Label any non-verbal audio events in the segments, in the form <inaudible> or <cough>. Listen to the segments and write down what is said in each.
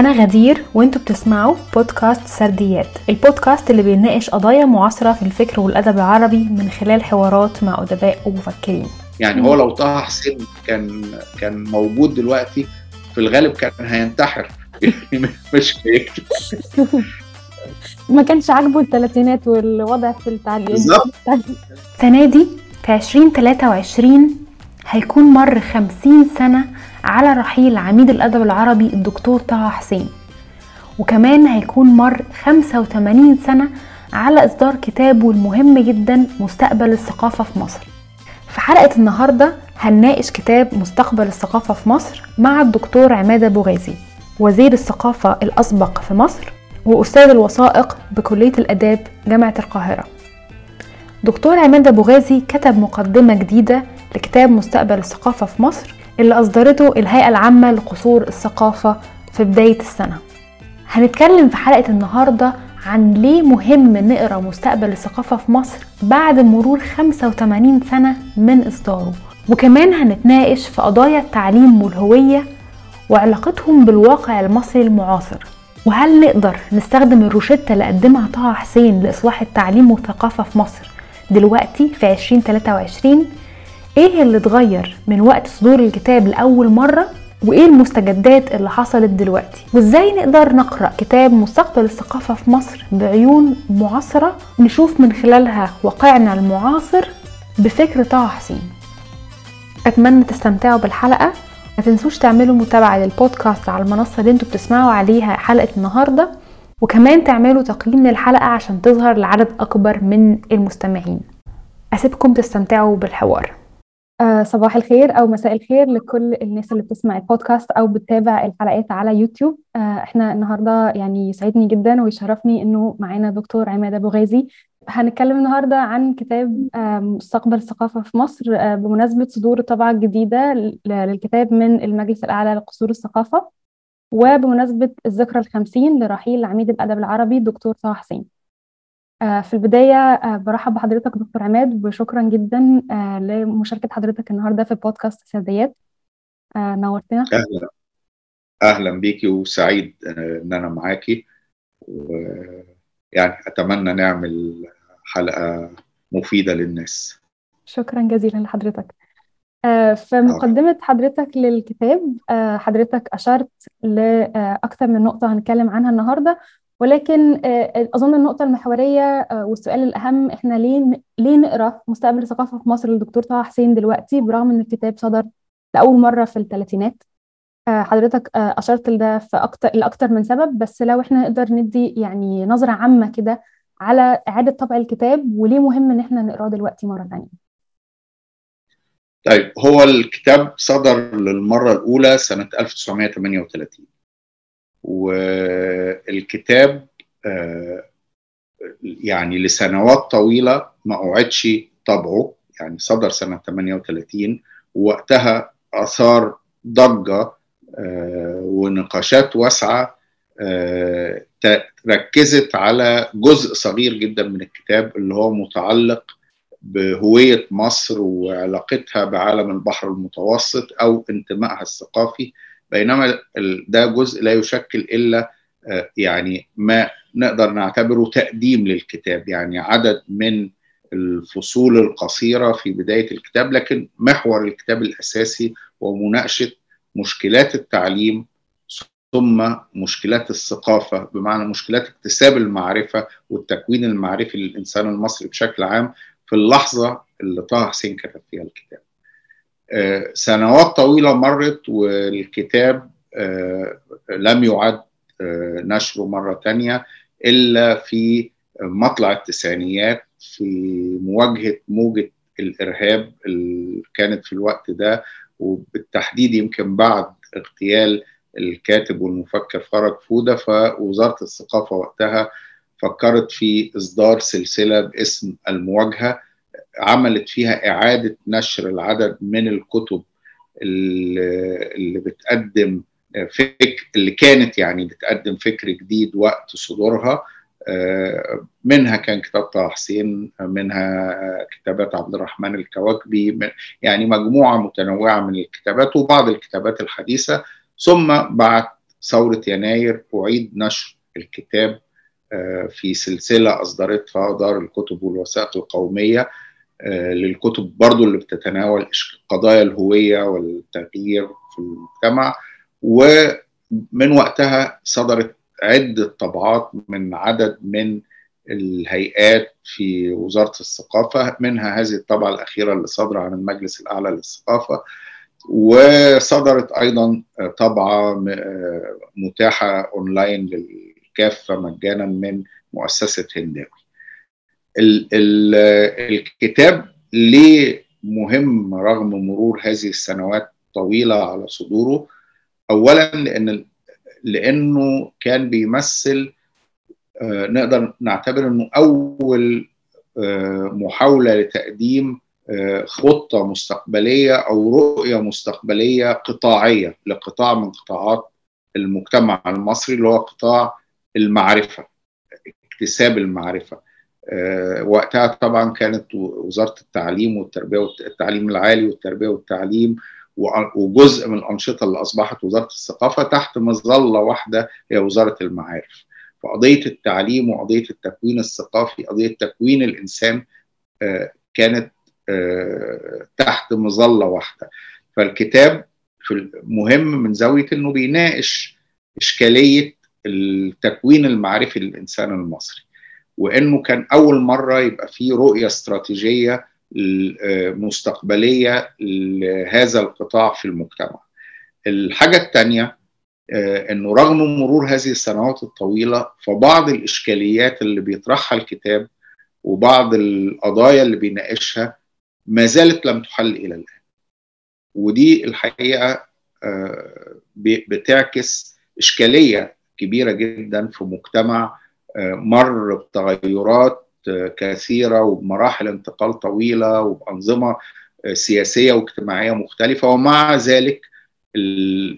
أنا غدير وانتوا بتسمعوا بودكاست سرديات البودكاست اللي بيناقش قضايا معاصرة في الفكر والأدب العربي من خلال حوارات مع أدباء ومفكرين. يعني هو لو طه حسين كان كان موجود دلوقتي في الغالب كان هينتحر. <laughs> مش هيكتب ما كانش عاجبه الثلاثينات والوضع في التعليم. بالظبط. السنة دي في 2023 هيكون مر 50 سنة على رحيل عميد الأدب العربي الدكتور طه حسين. وكمان هيكون مر 85 سنة على إصدار كتابه المهم جدا مستقبل الثقافة في مصر. في حلقة النهاردة هنناقش كتاب مستقبل الثقافة في مصر مع الدكتور عماد أبو غازي وزير الثقافة الأسبق في مصر وأستاذ الوثائق بكلية الآداب جامعة القاهرة. دكتور عماد أبو غازي كتب مقدمة جديدة لكتاب مستقبل الثقافة في مصر اللي أصدرته الهيئة العامة لقصور الثقافة في بداية السنة. هنتكلم في حلقة النهاردة عن ليه مهم نقرأ مستقبل الثقافة في مصر بعد مرور 85 سنة من إصداره. وكمان هنتناقش في قضايا التعليم والهوية وعلاقتهم بالواقع المصري المعاصر. وهل نقدر نستخدم الروشتة اللي قدمها طه حسين لإصلاح التعليم والثقافة في مصر دلوقتي في 2023 إيه اللي اتغير من وقت صدور الكتاب لأول مرة؟ وإيه المستجدات اللي حصلت دلوقتي؟ وإزاي نقدر نقرأ كتاب مستقبل الثقافة في مصر بعيون معاصرة نشوف من خلالها واقعنا المعاصر بفكر طه حسين؟ أتمنى تستمتعوا بالحلقة. ما تنسوش تعملوا متابعة للبودكاست على المنصة اللي أنتوا بتسمعوا عليها حلقة النهارده وكمان تعملوا تقييم للحلقة عشان تظهر لعدد أكبر من المستمعين. أسيبكم تستمتعوا بالحوار. صباح الخير أو مساء الخير لكل الناس اللي بتسمع البودكاست أو بتتابع الحلقات على يوتيوب. آه، إحنا النهارده يعني يسعدني جدا ويشرفني إنه معانا دكتور عماد ابو غازي هنتكلم النهارده عن كتاب آه، مستقبل الثقافه في مصر بمناسبة صدور الطبعه الجديده للكتاب من المجلس الأعلى لقصور الثقافة وبمناسبة الذكرى الخمسين لرحيل عميد الأدب العربي الدكتور طه حسين. آه، في البداية آه، برحب بحضرتك دكتور عماد وشكرا جدا آه، لمشاركة حضرتك النهاردة في بودكاست سرديات نورتنا. أهلا. أهلا بيكي وسعيد إن أنا معاكي. ويعني أتمنى نعمل حلقة مفيدة للناس. شكرا جزيلا لحضرتك. في مقدمة حضرتك للكتاب حضرتك أشرت لأكثر من نقطة هنتكلم عنها النهاردة. ولكن آه، أظن النقطة المحورية آه، والسؤال الأهم إحنا ليه ليه نقرأ مستقبل الثقافة في مصر للدكتور طه حسين دلوقتي برغم إن الكتاب صدر لأول مرة في الثلاثينات؟ آه، حضرتك أشرت لده في أكتر لأكتر من سبب بس لو إحنا نقدر ندي يعني نظرة عامة كده على إعادة طبع الكتاب وليه مهم إن إحنا نقرأه دلوقتي مرة ثانية طيب هو الكتاب صدر للمرة الأولى سنة 1938 والكتاب آه، يعني لسنوات طويلة ما أعدش طبعه يعني صدر سنة 38 ووقتها أثار ضجة آه، ونقاشات واسعة آه، ركزت على جزء صغير جدا من الكتاب اللي هو متعلق بهوية مصر وعلاقتها بعالم البحر المتوسط أو انتمائها الثقافي. بينما ده جزء لا يشكل إلا آه، يعني ما نقدر نعتبره تقديم للكتاب يعني عدد من الفصول القصيرة في بداية الكتاب لكن محور الكتاب الأساسي هو مناقشة مشكلات التعليم ثم مشكلات الثقافة بمعنى مشكلات اكتساب المعرفة والتكوين المعرفي للإنسان المصري بشكل عام في اللحظة اللي طه حسين كتب فيها الكتاب. سنوات طويلة مرت والكتاب آه، لم يعد آه، نشره مرة تانية إلا في مطلع التسعينيات في مواجهة موجة الإرهاب اللي كانت في الوقت ده وبالتحديد يمكن بعد اغتيال الكاتب والمفكر فرج فودة فوزارة الثقافة وقتها فكرت في إصدار سلسلة باسم المواجهة. عملت فيها إعادة نشر العدد من الكتب اللي بتقدم فكر اللي كانت يعني بتقدم فكر جديد وقت صدورها. آه، منها كان كتاب طه حسين منها كتابات عبد الرحمن الكواكبي يعني مجموعة متنوعة من الكتابات وبعض الكتابات الحديثة. ثم بعد ثورة يناير أعيد نشر الكتاب في سلسلة أصدرتها دار الكتب والوثائق القومية. للكتب برضو اللي بتتناول قضايا الهوية والتغيير في المجتمع ومن وقتها صدرت عدة طبعات من عدد من الهيئات في وزارة الثقافة منها هذه الطبعة الأخيرة اللي صادرة عن المجلس الأعلى للثقافة وصدرت أيضا طبعة متاحة أونلاين للكافة مجانا من مؤسسة هنداوي. الكتاب ليه مهم رغم مرور هذه السنوات طويلة على صدوره. أولا لأن لأنه كان بيمثل نقدر نعتبر إنه أول محاولة لتقديم خطة مستقبلية أو رؤية مستقبلية قطاعية لقطاع من قطاعات المجتمع المصري اللي هو قطاع المعرفة اكتساب المعرفة. وقتها طبعا كانت وزارة التعليم والتربية والتعليم العالي والتربية والتعليم وجزء من الأنشطة اللي أصبحت وزارة الثقافة تحت مظلة واحدة هي وزارة المعارف. فقضية التعليم وقضية التكوين الثقافي قضية تكوين الإنسان كانت تحت مظلة واحدة. فالكتاب مهم من زاوية إنه بيناقش إشكالية التكوين المعرفي للإنسان المصري. وإنه كان أول مرة يبقى فيه رؤية استراتيجية مستقبلية لهذا القطاع في المجتمع. الحاجة الثانية إنه رغم مرور هذه السنوات الطويلة فبعض الإشكاليات اللي بيطرحها الكتاب وبعض القضايا اللي بيناقشها ما زالت لم تحل إلى الآن. ودي الحقيقة بتعكس إشكالية كبيرة جدا في مجتمع مر بتغيرات كثيرة وبمراحل انتقال طويلة وبأنظمة سياسية واجتماعية مختلفة ومع ذلك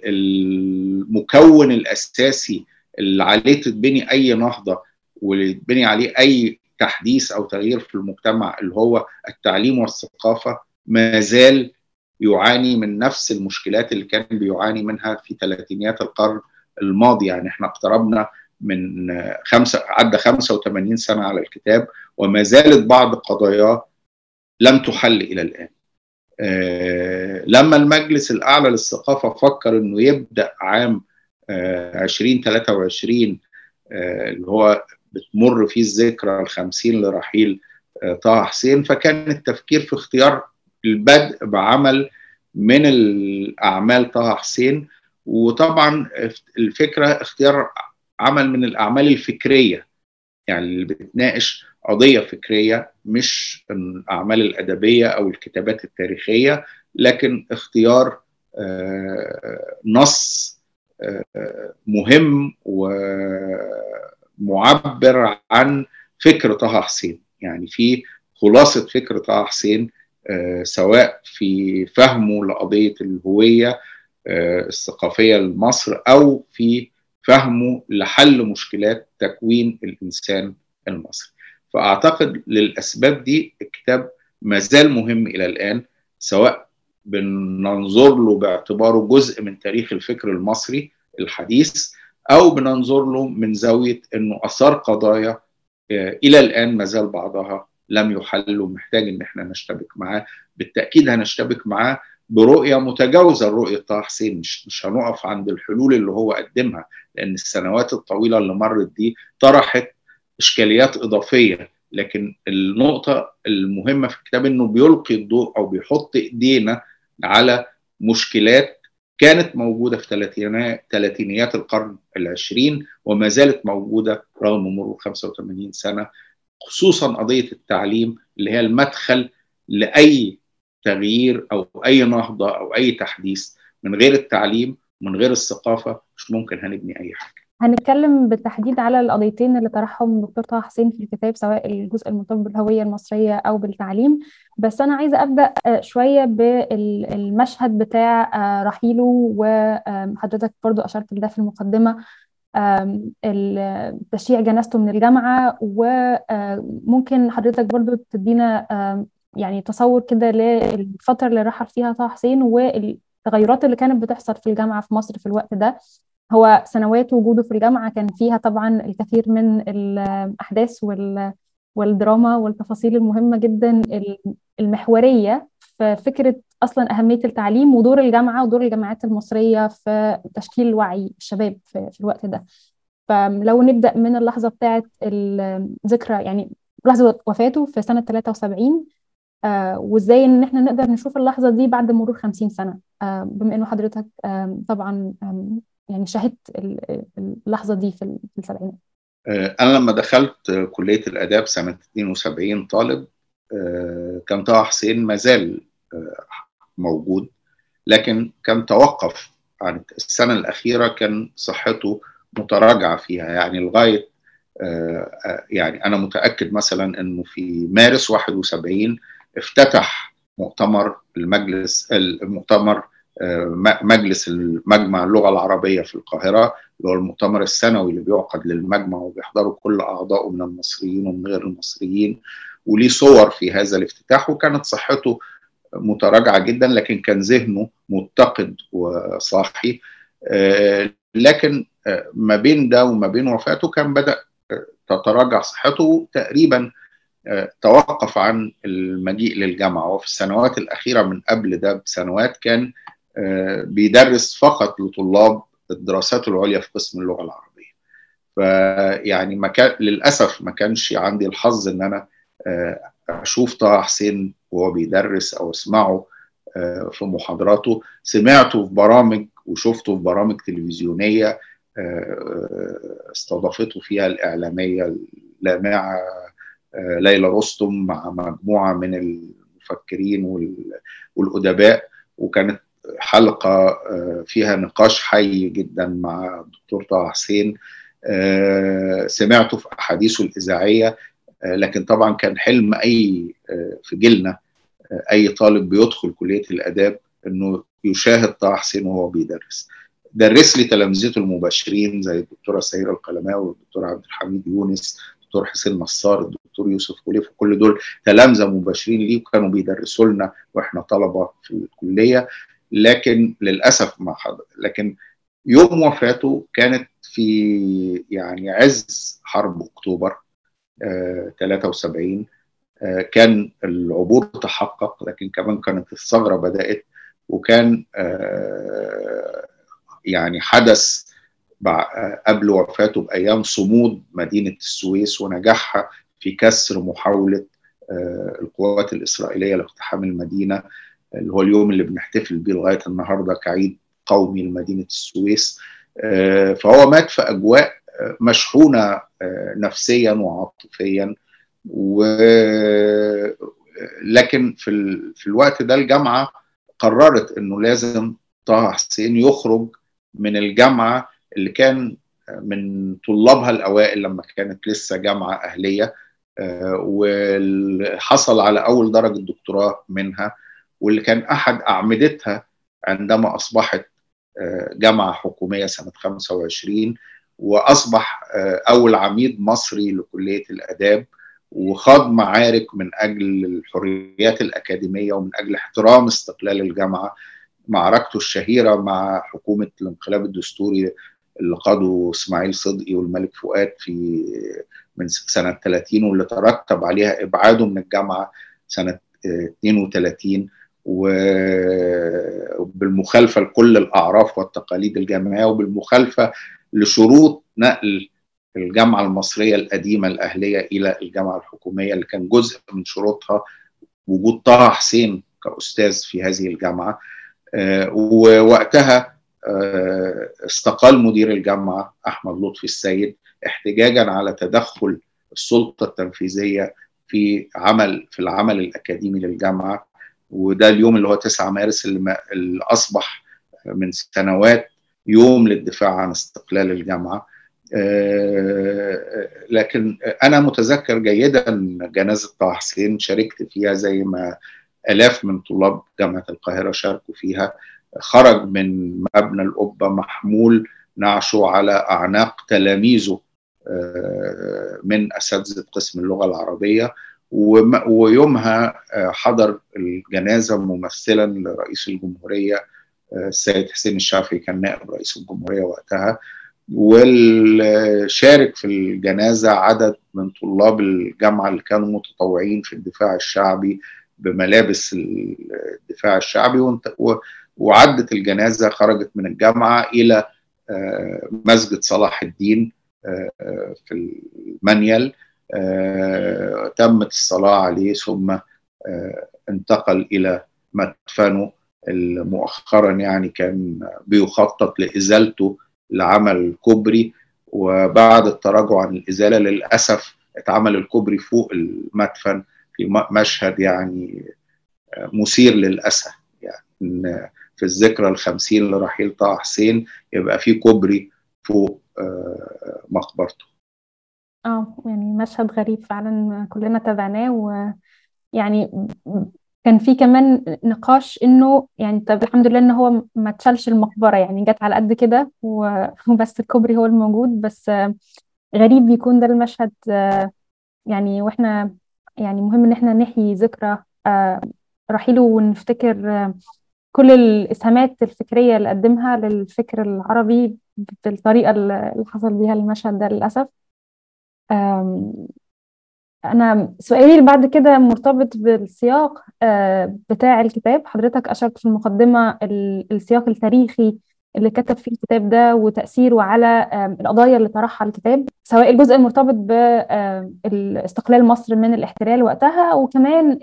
المكون الأساسي اللي عليه تتبني أي نهضة واللي يتبني عليه أي تحديث أو تغيير في المجتمع اللي هو التعليم والثقافة ما زال يعاني من نفس المشكلات اللي كان بيعاني منها في ثلاثينيات القرن الماضي. يعني إحنا اقتربنا من خمسة عدى 85 سنة على الكتاب وما زالت بعض قضاياه لم تحل إلى الآن. آه لما المجلس الأعلى للثقافة فكر أنه يبدأ عام آه 2023 آه اللي هو بتمر فيه الذكرى الخمسين لرحيل طه حسين فكان التفكير في اختيار البدء بعمل من الأعمال طه حسين. وطبعا الفكرة اختيار عمل من الأعمال الفكرية. يعني اللي بتناقش قضية فكرية مش الأعمال الأدبية أو الكتابات التاريخية لكن اختيار نص مهم ومعبر عن فكر طه حسين. يعني في خلاصة فكر طه حسين سواء في فهمه لقضية الهوية الثقافية لمصر أو في فهمه لحل مشكلات تكوين الإنسان المصري. فأعتقد للأسباب دي الكتاب ما زال مهم إلى الآن سواء بننظر له باعتباره جزء من تاريخ الفكر المصري الحديث أو بننظر له من زاوية أنه أثار قضايا إلى الآن ما زال بعضها لم يحل ومحتاج إن إحنا نشتبك معاه. بالتأكيد هنشتبك معاه برؤية متجاوزة. لرؤيه طه حسين مش مش هنقف عند الحلول اللي هو قدمها لأن السنوات الطويلة اللي مرت دي طرحت إشكاليات إضافية. لكن النقطة المهمة في الكتاب إنه بيلقي الضوء أو بيحط إيدينا على مشكلات كانت موجودة في ثلاثينيات القرن العشرين وما زالت موجودة رغم مرور 85 سنة خصوصا قضية التعليم اللي هي المدخل لأي تغيير أو أي نهضة أو أي تحديث من غير التعليم من غير الثقافة مش ممكن هنبني أي حاجة. هنتكلم بالتحديد على القضيتين اللي طرحهم الدكتور طه حسين في الكتاب سواء الجزء المرتبط بالهوية المصرية أو بالتعليم بس أنا عايزة أبدأ شوية بالمشهد بتاع رحيله وحضرتك برضو أشرت لده في المقدمة تشييع جنازته من الجامعة وممكن حضرتك برضو تدينا يعني تصور كده للفترة اللي رحل فيها طه حسين والتغيرات اللي كانت بتحصل في الجامعة في مصر في الوقت ده. هو سنوات وجوده في الجامعة كان فيها طبعا الكثير من الأحداث وال والدراما والتفاصيل المهمة جدا المحورية في فكرة أصلا أهمية التعليم ودور الجامعة ودور الجامعات المصرية في تشكيل وعي الشباب في, في الوقت ده. فلو نبدأ من اللحظة بتاعة الذكرى يعني لحظة وفاته في سنة 73 آه وازاي إن إحنا نقدر نشوف اللحظة دي بعد مرور 50 سنة؟ آه بما انه حضرتك آه طبعا يعني شاهدت اللحظة دي في السبعينات. أنا لما دخلت كلية الآداب سنة 72 طالب كان طه حسين ما زال موجود لكن كان توقف عن السنة الأخيرة كان صحته متراجعة فيها. يعني لغاية يعني أنا متأكد مثلا أنه في مارس 71 افتتح مؤتمر المجلس المؤتمر مجلس المجمع اللغة العربية في القاهرة اللي هو المؤتمر السنوي اللي بيعقد للمجمع وبيحضروا كل أعضائه من المصريين ومن غير المصريين وليه صور في هذا الافتتاح وكانت صحته متراجعة جدا لكن كان ذهنه متقد وصاحي. لكن ما بين ده وما بين وفاته كان بدأ تتراجع صحته تقريبا توقف عن المجيء للجامعة. وفي السنوات الأخيرة من قبل ده بسنوات كان بيدرس فقط لطلاب الدراسات العليا في قسم اللغة العربية. فيعني ما كان للأسف ما كانش عندي الحظ إن أنا أشوف طه حسين وهو بيدرس أو أسمعه في محاضراته. سمعته في برامج وشفته في برامج تلفزيونية استضافته فيها الإعلامية اللامعة ليلى رستم مع مجموعة من المفكرين والأدباء وكانت حلقة فيها نقاش حي جدا مع الدكتور طه حسين. سمعته في أحاديثه الإذاعية لكن طبعا كان حلم أي في جيلنا أي طالب بيدخل كلية الآداب إنه يشاهد طه حسين وهو بيدرس. درس لي تلامذته المباشرين زي الدكتورة سهيرة القلماوي والدكتور عبد الحميد يونس الدكتور حسين نصار الدكتور يوسف خليف كل دول تلامذة مباشرين ليه وكانوا بيدرسوا لنا وإحنا طلبة في الكلية. لكن للأسف ما حضر لكن يوم وفاته كانت في يعني عز حرب أكتوبر آه 73 آه كان العبور تحقق لكن كمان كانت الثغرة بدأت وكان آه يعني حدث قبل وفاته بأيام صمود مدينة السويس ونجاحها في كسر محاولة القوات الإسرائيلية لاقتحام المدينة اللي هو اليوم اللي بنحتفل بيه لغاية النهارده كعيد قومي لمدينة السويس فهو مات في أجواء مشحونة نفسيا وعاطفيا و لكن في. في الوقت ده الجامعة قررت إنه لازم طه حسين يخرج من الجامعة اللي كان من طلابها الأوائل لما كانت لسه جامعة أهلية وحصل على أول درجة دكتوراه منها واللي كان أحد أعمدتها عندما أصبحت جامعة حكومية سنة 25 وأصبح أول عميد مصري لكلية الآداب وخاض معارك من أجل الحريات الأكاديمية ومن أجل احترام استقلال الجامعة. معركته الشهيرة مع حكومة الانقلاب الدستوري اللي قاده اسماعيل صدقي والملك فؤاد في من سنة 30 واللي ترتب عليها إبعاده من الجامعة سنة 32 وبالمخالفة لكل الأعراف والتقاليد الجامعية وبالمخالفة لشروط نقل الجامعة المصرية القديمة الأهلية إلى الجامعة الحكومية اللي كان جزء من شروطها وجود طه حسين كأستاذ في هذه الجامعة. ووقتها استقال مدير الجامعة أحمد لطفي السيد احتجاجا على تدخل السلطة التنفيذية في عمل في العمل الأكاديمي للجامعة. وده اليوم اللي هو 9 مارس اللي, أصبح من سنوات يوم للدفاع عن استقلال الجامعة. لكن أنا متذكر جيدا جنازة طه حسين شاركت فيها زي ما آلاف من طلاب جامعة القاهرة شاركوا فيها. خرج من مبنى القبة محمول نعشه على أعناق تلاميذه من أساتذة قسم اللغة العربية. ويومها حضر الجنازة ممثلا لرئيس الجمهورية السيد حسين الشافعي كان نائب رئيس الجمهورية وقتها. والشارك في الجنازة عدد من طلاب الجامعة اللي كانوا متطوعين في الدفاع الشعبي بملابس الدفاع الشعبي. وعدت الجنازة خرجت من الجامعة إلى مسجد صلاح الدين في المنيل. تمت الصلاة عليه ثم انتقل إلى مدفنه. مؤخرا يعني كان بيخطط لإزالته لعمل كوبري وبعد التراجع عن الإزالة للأسف اتعمل الكوبري فوق المدفن في مشهد يعني مثير للأسى يعني في الذكرى الخمسين لرحيل طه حسين يبقى في كوبري فوق مقبرته. آه يعني مشهد غريب فعلا كلنا تابعناه ويعني كان في كمان نقاش إنه يعني طب الحمد لله إن هو ما اتشالش المقبرة يعني جت على قد كده <laughs> وبس الكوبري هو الموجود بس غريب يكون ده المشهد يعني وإحنا يعني مهم إن إحنا نحيي ذكرى رحيله ونفتكر كل الإسهامات الفكرية اللي قدمها للفكر العربي بالطريقة اللي حصل بيها المشهد ده للأسف. أنا سؤالي اللي بعد كده مرتبط بالسياق بتاع الكتاب. حضرتك أشرت في المقدمة السياق التاريخي اللي كتب فيه الكتاب ده وتأثيره على القضايا اللي طرحها الكتاب سواء الجزء المرتبط باستقلال مصر من الاحتلال وقتها وكمان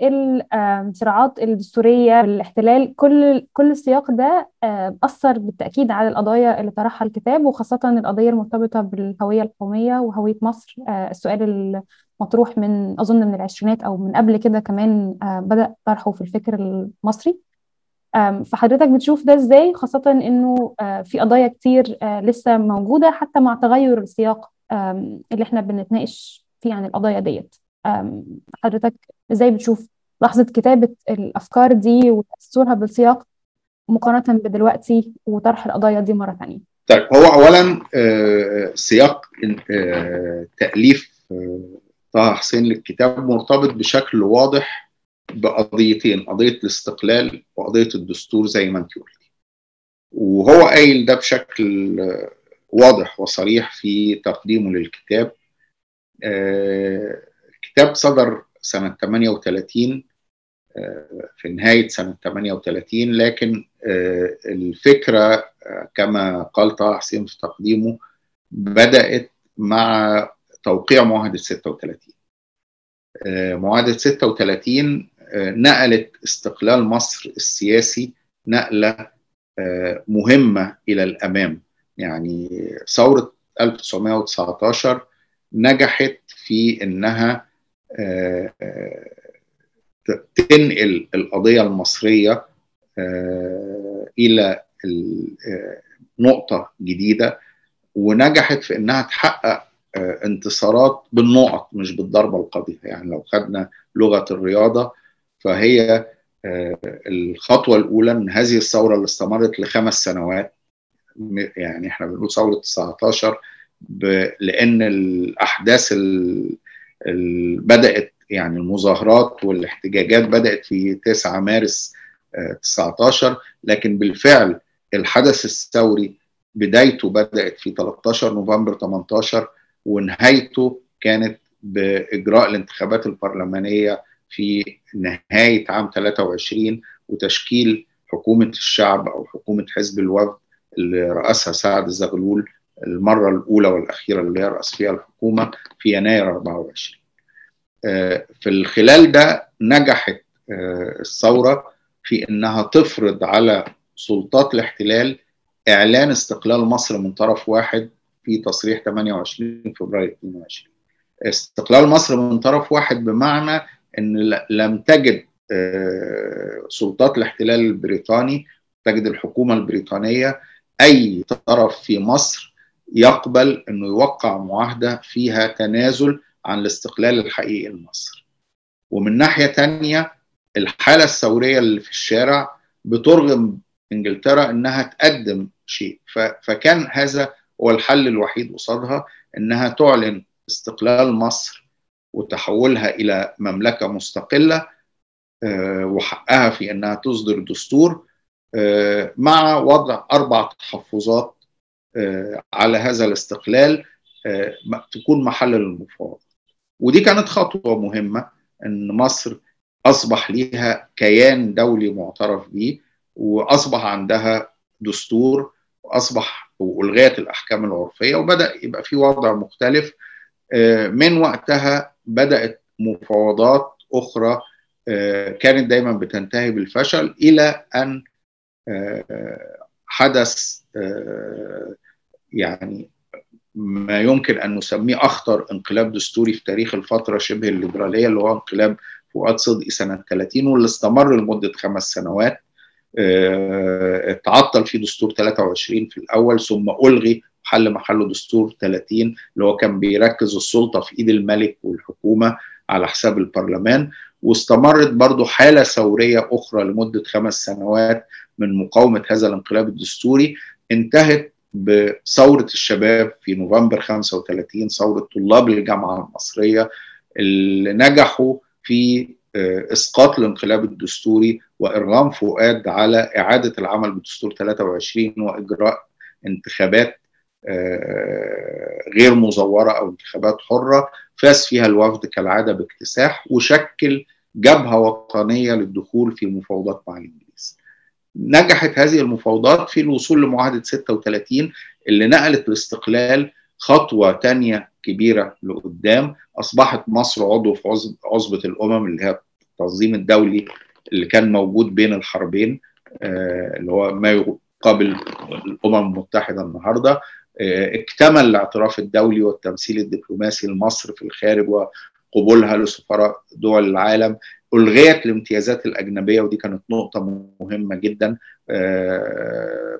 الصراعات الدستورية بالاحتلال كل كل السياق ده أثر بالتأكيد على القضايا اللي طرحها الكتاب وخاصة القضية المرتبطة بالهوية القومية وهوية مصر. السؤال مطروح من أظن من العشرينات أو من قبل كده كمان بدأ طرحه في الفكر المصري. فحضرتك بتشوف ده إزاي؟ خاصة إنه في قضايا كتير لسه موجودة حتى مع تغير السياق اللي إحنا بنتناقش فيه عن القضايا ديت. حضرتك إزاي بتشوف لحظة كتابة الأفكار دي وتأثرها بالسياق مقارنة بدلوقتي وطرح القضايا دي مرة ثانية طيب هو أولا سياق تأليف طه حسين للكتاب مرتبط بشكل واضح بقضيتين قضية الاستقلال وقضية الدستور زي ما انت قلتي. وهو قايل ده بشكل واضح وصريح في تقديمه للكتاب. الكتاب صدر سنة 38 في نهاية سنة 38 لكن الفكرة كما قال طه حسين في تقديمه بدأت مع توقيع معاهدة 36 معاهدة 36 نقلت استقلال مصر السياسي نقلة مهمة إلى الأمام. يعني ثورة 1919 نجحت في إنها تنقل القضية المصرية إلى نقطة جديدة ونجحت في إنها تحقق انتصارات بالنقط مش بالضربة القاضية. يعني لو خدنا لغة الرياضة فهي الخطوة الأولى من هذه الثورة اللي استمرت لخمس سنوات يعني إحنا بنقول ثورة 19 لأن الأحداث اللي بدأت يعني المظاهرات والاحتجاجات بدأت في 9 مارس 19 لكن بالفعل الحدث الثوري بدايته بدأت في 13 نوفمبر 18 ونهايته كانت بإجراء الانتخابات البرلمانية في نهاية عام 23 وتشكيل حكومة الشعب أو حكومة حزب الوفد اللي رأسها سعد الزغلول المرة الأولى والأخيرة اللي رأس فيها الحكومة في يناير 24 في الخلال ده نجحت الثورة في أنها تفرض على سلطات الاحتلال إعلان استقلال مصر من طرف واحد في تصريح 28 فبراير 22 استقلال مصر من طرف واحد بمعنى إن لم تجد سلطات الاحتلال البريطاني تجد الحكومة البريطانية أي طرف في مصر يقبل إنه يوقع معاهدة فيها تنازل عن الاستقلال الحقيقي لمصر. ومن ناحية تانية الحالة الثورية اللي في الشارع بترغم إنجلترا إنها تقدم شيء. فكان هذا هو الحل الوحيد قصادها إنها تعلن استقلال مصر وتحولها إلى مملكة مستقلة وحقها في إنها تصدر دستور مع وضع أربع تحفظات على هذا الاستقلال تكون محل للمفاوضات ودي كانت خطوة مهمة إن مصر أصبح ليها كيان دولي معترف به وأصبح عندها دستور وأصبح والغيت الأحكام العرفية وبدأ يبقى في وضع مختلف من وقتها بدأت مفاوضات أخرى كانت دايما بتنتهي بالفشل إلى أن حدث يعني ما يمكن أن نسميه أخطر انقلاب دستوري في تاريخ الفترة شبه الليبرالية اللي هو انقلاب فؤاد صدقي سنة 30 واللي استمر لمدة خمس سنوات تعطل فيه دستور 23 في الأول ثم ألغي حل محله دستور 30 اللي هو كان بيركز السلطة في إيد الملك والحكومة على حساب البرلمان واستمرت برضه حالة ثورية أخرى لمدة خمس سنوات من مقاومة هذا الانقلاب الدستوري انتهت بثورة الشباب في نوفمبر 35 ثورة طلاب الجامعة المصرية اللي نجحوا في إسقاط الانقلاب الدستوري وارغام فؤاد على إعادة العمل بدستور 23 وإجراء انتخابات غير مزوره أو انتخابات حره فاز فيها الوفد كالعاده باكتساح وشكل جبهه وطنيه للدخول في مفاوضات مع الانجليز. نجحت هذه المفاوضات في الوصول لمعاهده 36 اللي نقلت الاستقلال خطوه ثانية كبيره لقدام اصبحت مصر عضو في عصبه الامم اللي هي التنظيم الدولي اللي كان موجود بين الحربين اللي هو ما يقابل الامم المتحده النهارده اكتمل الاعتراف الدولي والتمثيل الدبلوماسي لمصر في الخارج وقبولها لسفراء دول العالم. ألغيت الامتيازات الأجنبية ودي كانت نقطة مهمة جدا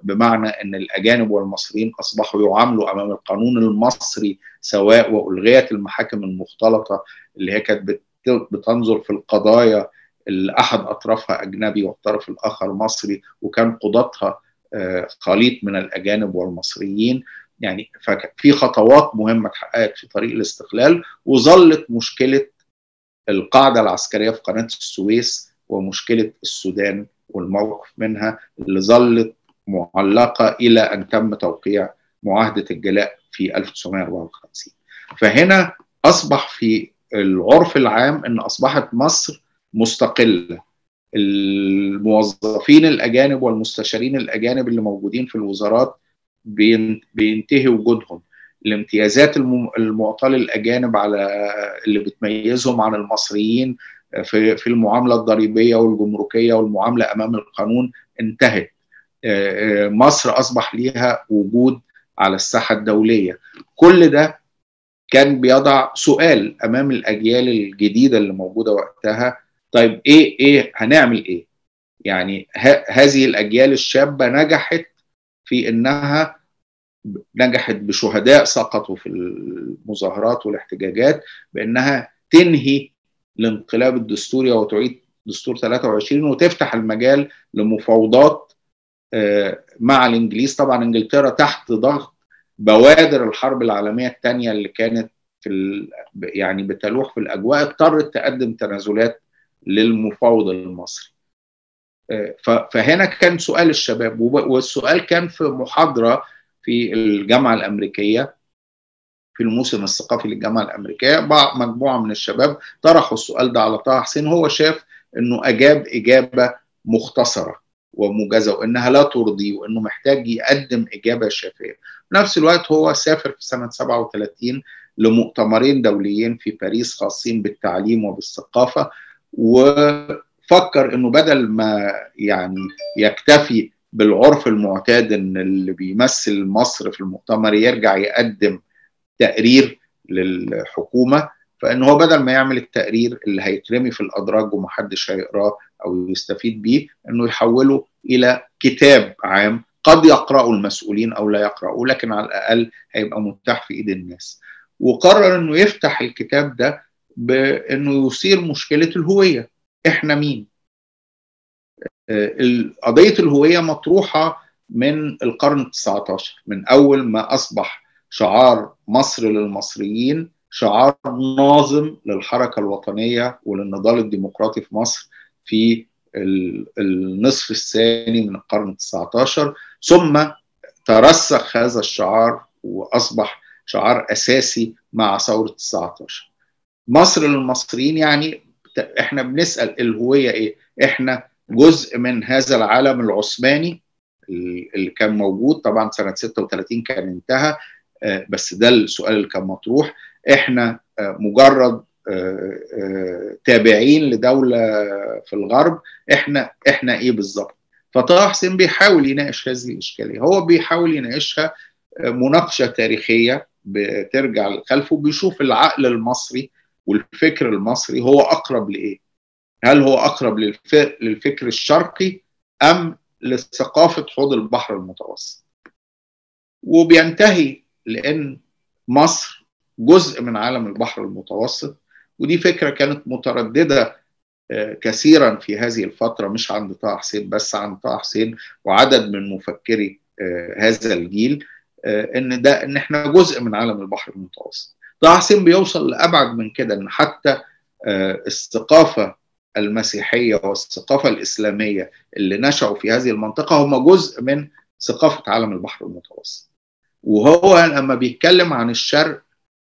بمعنى إن الأجانب والمصريين أصبحوا يعاملوا أمام القانون المصري سواء وألغيت المحاكم المختلطة اللي هي كانت بتنظر في القضايا اللي أحد أطرافها أجنبي والطرف الآخر مصري وكان قضاتها خليط من الأجانب والمصريين. يعني ففي خطوات مهمة اتحققت في طريق الاستقلال وظلت مشكلة القاعدة العسكرية في قناة السويس ومشكلة السودان والموقف منها اللي ظلت معلقة إلى أن تم توقيع معاهدة الجلاء في 1954 فهنا أصبح في العرف العام إن أصبحت مصر مستقلة. الموظفين الأجانب والمستشارين الأجانب اللي موجودين في الوزارات بينتهي وجودهم. الامتيازات المعطاه للاجانب على اللي بتميزهم عن المصريين في في المعاملة الضريبية والجمركية والمعاملة أمام القانون انتهت. مصر أصبح ليها وجود على الساحة الدولية. كل ده كان بيضع سؤال أمام الأجيال الجديدة اللي موجودة وقتها طيب إيه إيه هنعمل إيه؟ يعني هذه الأجيال الشابة نجحت في إنها نجحت بشهداء سقطوا في المظاهرات والاحتجاجات بإنها تنهي الانقلاب الدستوري وتعيد دستور 23 وتفتح المجال لمفاوضات مع الإنجليز. طبعا إنجلترا تحت ضغط بوادر الحرب العالمية الثانية اللي كانت في يعني بتلوح في الأجواء اضطرت تقدم تنازلات للمفاوض المصري. فهنا كان سؤال الشباب والسؤال كان في محاضرة في الجامعة الأمريكية في الموسم الثقافي للجامعة الأمريكية. مجموعة من الشباب طرحوا السؤال ده على طه حسين هو شاف إنه أجاب إجابة مختصرة وموجزه وإنها لا ترضي وإنه محتاج يقدم إجابة شافيه. في نفس الوقت هو سافر في سنة 37 لمؤتمرين دوليين في باريس خاصين بالتعليم وبالثقافة. وفكر إنه بدل ما يعني يكتفي بالعرف المعتاد إن اللي بيمثل مصر في المؤتمر يرجع يقدم تقرير للحكومة فإن هو بدل ما يعمل التقرير اللي هيترمي في الأدراج ومحدش هيقراه أو يستفيد بيه إنه يحوله إلى كتاب عام قد يقرأه المسؤولين أو لا يقراه لكن على الأقل هيبقى متاح في إيد الناس. وقرر إنه يفتح الكتاب ده بانه يثير مشكلة الهوية. إحنا مين؟ قضية الهوية مطروحة من القرن ال19 من أول ما أصبح شعار مصر للمصريين شعار ناظم للحركة الوطنية وللنضال الديمقراطي في مصر في النصف الثاني من القرن ال19 ثم ترسخ هذا الشعار وأصبح شعار أساسي مع ثورة ال19 مصر للمصريين يعني إحنا بنسأل الهوية إيه؟ إحنا جزء من هذا العالم العثماني اللي كان موجود طبعا سنة 36 كان انتهى بس ده السؤال اللي كان مطروح. إحنا مجرد تابعين لدولة في الغرب. إحنا إحنا إيه بالظبط؟ فطه حسين بيحاول يناقش هذه الإشكالية. هو بيحاول يناقشها مناقشة تاريخية بترجع للخلف وبيشوف العقل المصري والفكر المصري هو أقرب لإيه؟ هل هو أقرب للفكر الشرقي أم لثقافة حوض البحر المتوسط؟ وبينتهي لأن مصر جزء من عالم البحر المتوسط ودي فكرة كانت مترددة كثيرا في هذه الفترة مش عند طه حسين بس عند طه حسين وعدد من مفكري هذا الجيل إن ده إن إحنا جزء من عالم البحر المتوسط. طه حسين بيوصل لأبعد من كده إن حتى الثقافة المسيحية والثقافة الإسلامية اللي نشأوا في هذه المنطقة هم جزء من ثقافة عالم البحر المتوسط. وهو لما بيتكلم عن الشرق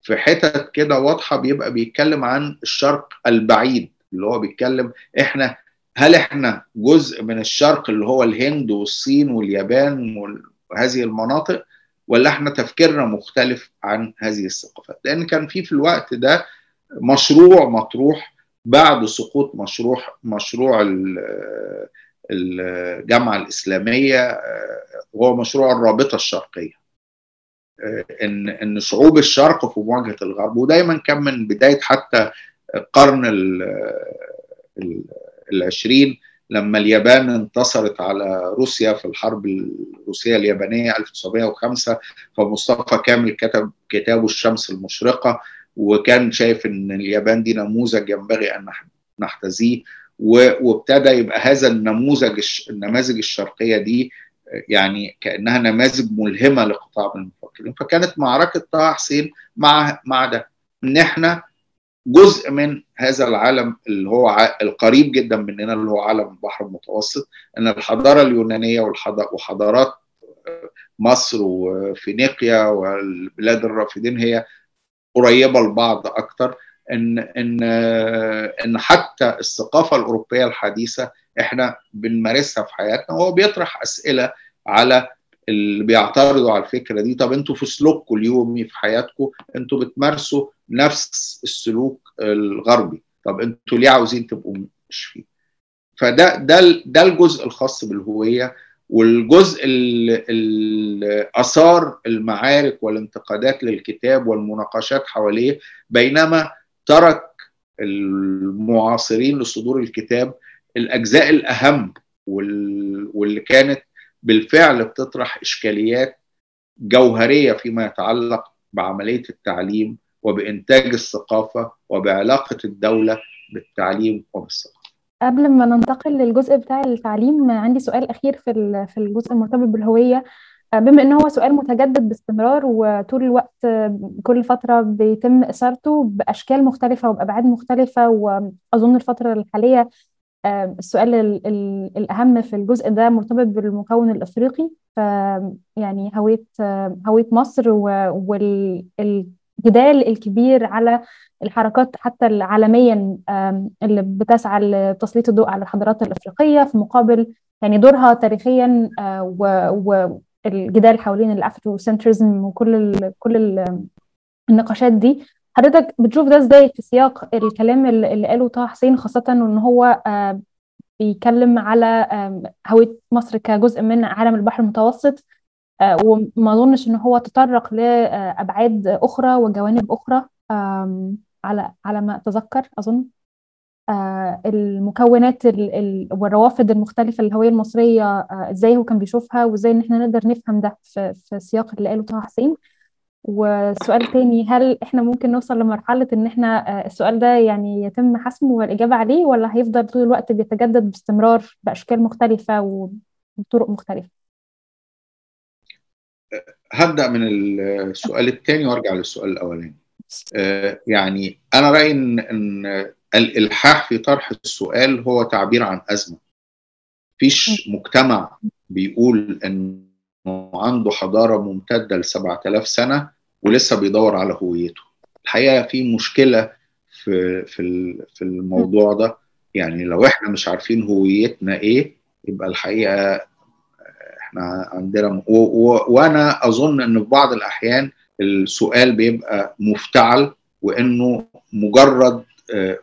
في حتت كده واضحة بيبقى بيتكلم عن الشرق البعيد اللي هو بيتكلم إحنا هل إحنا جزء من الشرق اللي هو الهند والصين واليابان وهذه المناطق؟ ولا إحنا تفكيرنا مختلف عن هذه الثقافات. لأن كان في في الوقت ده مشروع مطروح بعد سقوط مشروع مشروع الجامعة الإسلامية وهو مشروع الرابطة الشرقية. إن إن شعوب الشرق في مواجهة الغرب. ودايما كان من بداية حتى القرن العشرين لما اليابان انتصرت على روسيا في الحرب الروسية اليابانية 1905 فمصطفى كامل كتب كتابه الشمس المشرقة وكان شايف إن اليابان دي نموذج ينبغي أن نحتذيه وابتدى يبقى هذا النموذج النماذج الشرقية دي يعني كأنها نماذج ملهمة لقطاع من المفكرين. فكانت معركة طه حسين مع مع ده. إن إحنا جزء من هذا العالم اللي هو القريب جدا مننا اللي هو عالم البحر المتوسط إن الحضارة اليونانية وحضارات مصر وفينيقيا والبلاد الرافدين هي قريبة لبعض أكتر. ان ان إن حتى الثقافة الأوروبية الحديثة إحنا بنمارسها في حياتنا وهو بيطرح أسئلة على اللي بيعترضوا على الفكرة دي. طب أنتوا في سلوككم اليومي في حياتكم أنتوا بتمارسوا نفس السلوك الغربي. طب أنتوا ليه عاوزين تبقوا مش فيه؟ فده ده ده الجزء الخاص بالهوية والجزء اللي اثار المعارك والانتقادات للكتاب والمناقشات حواليه بينما ترك المعاصرين لصدور الكتاب الأجزاء الأهم واللي كانت بالفعل بتطرح إشكاليات جوهرية فيما يتعلق بعملية التعليم وبإنتاج الثقافة وبعلاقة الدولة بالتعليم وبالثقافة. قبل ما ننتقل للجزء بتاع التعليم عندي سؤال أخير في في الجزء المرتبط بالهوية بما إن هو سؤال متجدد باستمرار وطول الوقت كل فترة بيتم إثارته بأشكال مختلفة وبأبعاد مختلفة وأظن الفترة الحالية السؤال الأهم في الجزء ده مرتبط بالمكون الأفريقي ف يعني هوية هوية مصر والجدال الكبير على الحركات حتى عالميا اللي بتسعى لتسليط الضوء على الحضارات الأفريقية في مقابل يعني دورها تاريخيا والجدال حوالين الأفروسنترزم وكل ال كل ال النقاشات دي. حضرتك بتشوف ده إزاي في سياق الكلام اللي قاله طه حسين خاصة إن هو بيتكلم على هوية مصر كجزء من عالم البحر المتوسط. وما أظنش إن هو تطرق لابعاد أخرى وجوانب أخرى على على ما أتذكر أظن. المكونات والروافد المختلفة للهوية المصرية إزاي هو كان بيشوفها وإزاي إن إحنا نقدر نفهم ده في, السياق اللي قاله طه حسين. وسؤال تاني هل إحنا ممكن نوصل لمرحلة إن إحنا السؤال ده يعني يتم حسمه والإجابة عليه ولا هيفضل طول الوقت بيتجدد باستمرار بأشكال مختلفة وبطرق مختلفة؟ هبدأ من السؤال الثاني وأرجع للسؤال الأولاني. يعني أنا رأيي إن, إن الإلحاح في طرح السؤال هو تعبير عن أزمة. فيش مجتمع بيقول انه عنده حضارة ممتدة ل 7000 سنة ولسه بيدور على هويته. الحقيقة في مشكلة في في في الموضوع ده. يعني لو إحنا مش عارفين هويتنا إيه يبقى الحقيقة إحنا عندنا وأنا اظن ان في بعض الاحيان السؤال بيبقى مفتعل وانه مجرد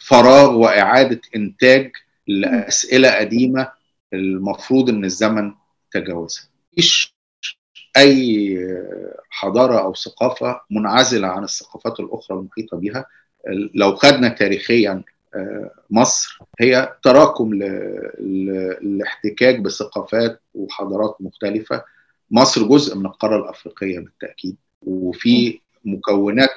فراغ واعادة انتاج لأسئلة قديمة المفروض إن الزمن تجاوزها. مفيش أي حضارة أو ثقافة منعزلة عن الثقافات الأخرى المحيطة بها لو خدنا تاريخيا مصر. هي تراكم للاحتكاك بثقافات وحضارات مختلفة. مصر جزء من القارة الأفريقية بالتأكيد. وفي مكونات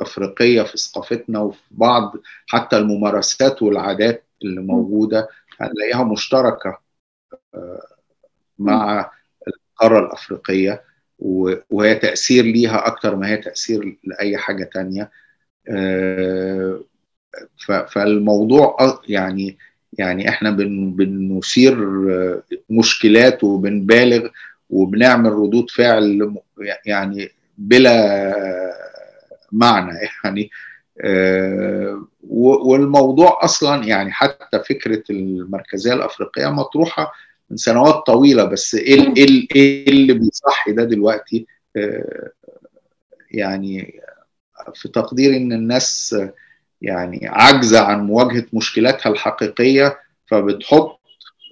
أفريقية في ثقافتنا وفي بعض حتى الممارسات والعادات اللي موجودة هنلاقيها مشتركة مع القارة الأفريقية. وهي تأثير ليها أكتر ما هي تأثير لأي حاجة تانية. فالموضوع يعني يعني إحنا بن بنثير مشكلات وبنبالغ وبنعمل ردود فعل يعني بلا معنى <laughs> يعني والموضوع أصلا يعني حتى فكرة المركزية الأفريقية مطروحة من سنوات طويلة بس إيه إيه اللي بيصحي ده دلوقتي؟ يعني في تقديري إن الناس يعني عاجزه عن مواجهة مشكلاتها الحقيقية فبتحط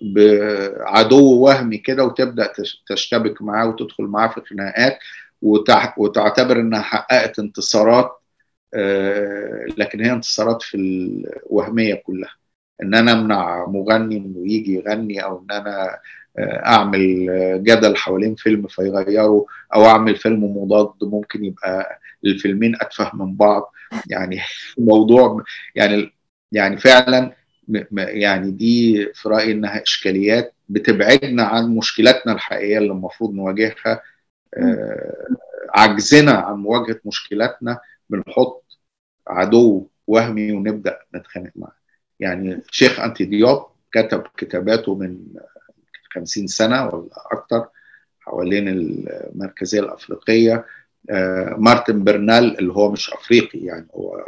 بعدو وهمي كده وتبدأ تشتبك معاه وتدخل معاه في خناقات وتعتبر إنها حققت انتصارات لكن هي انتصارات في الوهمية كلها. إن أنا أمنع مغني إنه يجي يغني أو إن أنا أعمل جدل حوالين فيلم فيغيره أو أعمل فيلم مضاد ممكن يبقى الفيلمين أتفه من بعض. يعني موضوع يعني يعني فعلا يعني دي في رأيي إنها إشكاليات بتبعدنا عن مشكلاتنا الحقيقية اللي المفروض نواجهها. عجزنا عن مواجهة مشكلاتنا. بنحط عدو وهمي ونبدأ نتخانق معاه. يعني شيخ أنتي ديوب كتب كتاباته من 50 سنة ولا أكثر حوالين المركزية الأفريقية. مارتن برنال اللي هو مش أفريقي يعني هو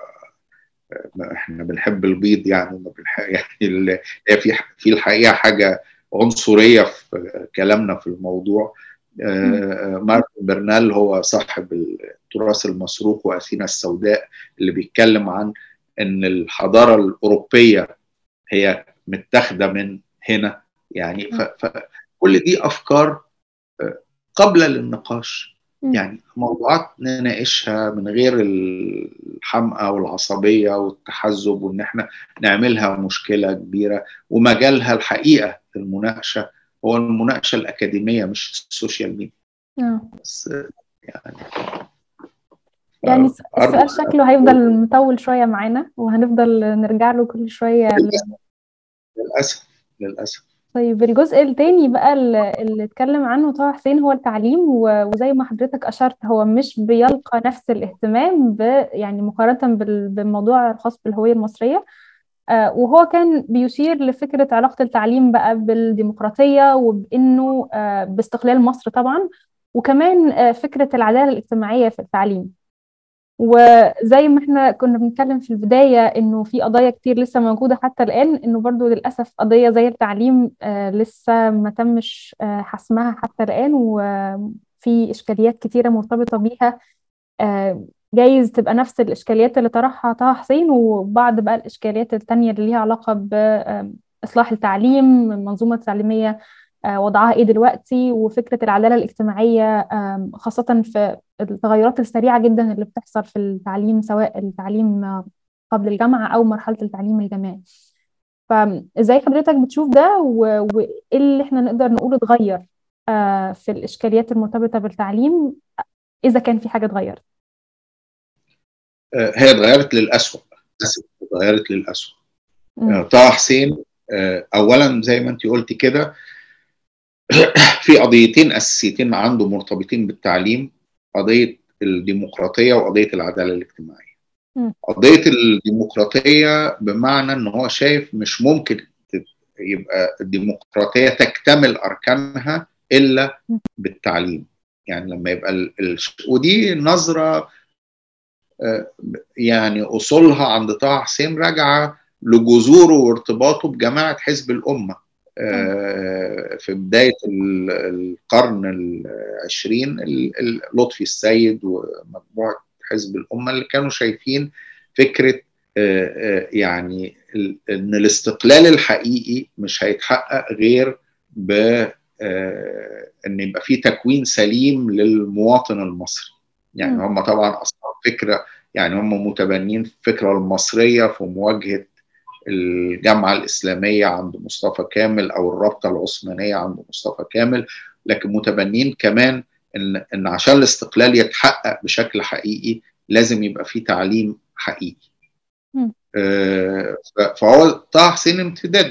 إحنا بنحب البيض يعني ما <laughs> يعني في في الحقيقة حاجة عنصرية في كلامنا في الموضوع. مارتن برنال هو صاحب التراث المسروق وأثينا السوداء اللي بيتكلم عن إن الحضارة الأوروبية هي متاخدة من هنا يعني. فكل دي أفكار قبل للنقاش يعني موضوعات نناقشها من غير الحمقى والعصبية والتحزب وإن إحنا نعملها مشكلة كبيرة ومجالها الحقيقة المناقشة هو المناقشة الأكاديمية مش السوشيال ميديا. بس يعني يعني السؤال شكله هيفضل مطول شوية معانا وهنفضل نرجع له كل شوية. للأسف للأسف. طيب الجزء التاني بقى اللي اتكلم عنه طه حسين هو التعليم وزي ما حضرتك أشرت هو مش بيلقى نفس الاهتمام يعني مقارنة بالموضوع الخاص بالهوية المصرية. وهو كان بيشير لفكرة علاقة التعليم بقى بالديمقراطية وبإنه باستقلال مصر طبعا وكمان فكرة العدالة الاجتماعية في التعليم. وزي ما إحنا كنا بنتكلم في البداية إنه في قضايا كتير لسه موجودة حتى الآن إنه برضو للأسف قضية زي التعليم آه لسه ما تمش آه حسمها حتى الآن وفي إشكاليات كتيرة مرتبطة بيها. آه جايز تبقى نفس الإشكاليات اللي طرحها طه حسين وبعض بقى الإشكاليات التانية اللي ليها علاقة بإصلاح التعليم المنظومة التعليمية وضعها إيه دلوقتي وفكرة العدالة الاجتماعية خاصة في التغيرات السريعة جدا اللي بتحصل في التعليم سواء التعليم قبل الجامعة أو مرحلة التعليم الجامعي. فازاي حضرتك بتشوف ده؟ وإيه اللي إحنا نقدر نقول اتغير في الإشكاليات المرتبطة بالتعليم إذا كان في حاجة اتغيرت؟ هي اتغيرت للاسوء اتغيرت للاسوء طه حسين اولا زي ما انت قلتي كده <coughs> في قضيتين أساسيتين عنده مرتبطين بالتعليم قضية الديمقراطية وقضية العدالة الاجتماعية. قضية الديمقراطية بمعنى إن هو شايف مش ممكن يبقى الديمقراطية تكتمل أركانها إلا بالتعليم. يعني لما يبقى ال... ال... ودي نظرة يعني أصولها عند طه حسين راجعة لجذوره وارتباطه بجماعة حزب الأمة. في بداية القرن العشرين لطفي السيد ومجموعة حزب الأمة اللي كانوا شايفين فكرة يعني إن الاستقلال الحقيقي مش هيتحقق غير ب إن يبقى في تكوين سليم للمواطن المصري. يعني هم طبعا أصلا فكرة يعني هم متبنين الفكرة المصرية في مواجهة الجامعة الإسلامية عند مصطفى كامل أو الرابطة العثمانية عند مصطفى كامل لكن متبنين كمان إن إن عشان الاستقلال يتحقق بشكل حقيقي لازم يبقى في تعليم حقيقي. آه فهو طه حسين امتداد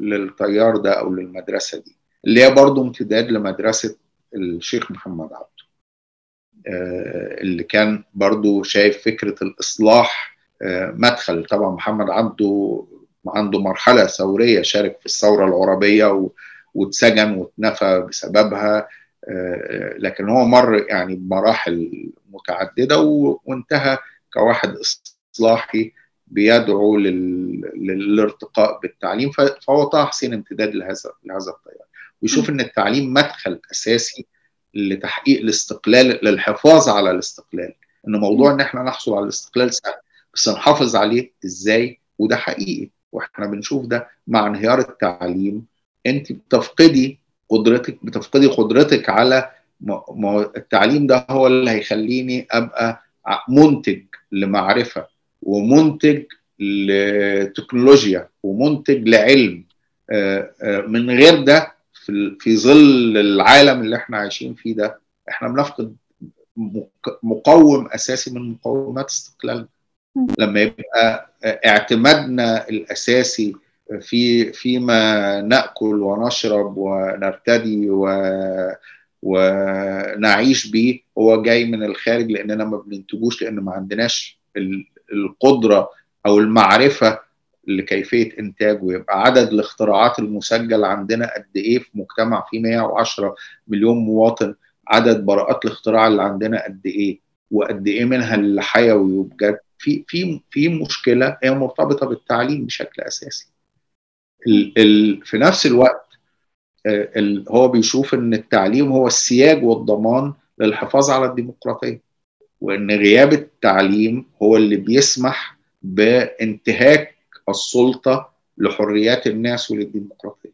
للتيار ده أو للمدرسة دي اللي هي برضه امتداد لمدرسة الشيخ محمد عبده. آه اللي كان برضه شايف فكرة الإصلاح آه مدخل. طبعا محمد عبده عنده مرحلة ثورية شارك في الثورة العربية واتسجن واتنفى بسببها. لكن هو مر يعني بمراحل متعددة وانتهى كواحد إصلاحي بيدعو لل... للارتقاء بالتعليم. فهو طه حسين امتداد لهذا لهذا التيار. ويشوف إن التعليم مدخل أساسي لتحقيق الاستقلال للحفاظ على الاستقلال. إن موضوع إن إحنا نحصل على الاستقلال سهل. بس نحافظ عليه إزاي؟ وده حقيقي وإحنا بنشوف ده مع انهيار التعليم. أنت بتفقدي قدرتك بتفقدي قدرتك على التعليم ده هو اللي هيخليني أبقى منتج لمعرفة ومنتج لتكنولوجيا ومنتج لعلم. من غير ده في ظل العالم اللي إحنا عايشين فيه ده إحنا بنفقد مقوم أساسي من مقومات استقلالنا. لما يبقى اعتمادنا الأساسي في فيما نأكل ونشرب ونرتدي و ونعيش بيه هو جاي من الخارج لأننا ما بننتجوش لأن ما عندناش القدرة أو المعرفة لكيفية إنتاجه. يبقى عدد الاختراعات المسجل عندنا قد إيه في مجتمع فيه 110 مليون مواطن؟ عدد براءات الاختراع اللي عندنا قد إيه؟ وقد إيه منها اللي حيوي وبجد في في في مشكلة هي مرتبطة بالتعليم بشكل أساسي. ال ال في نفس الوقت ال هو بيشوف إن التعليم هو السياج والضمان للحفاظ على الديمقراطية وإن غياب التعليم هو اللي بيسمح بانتهاك السلطة لحريات الناس وللديمقراطية.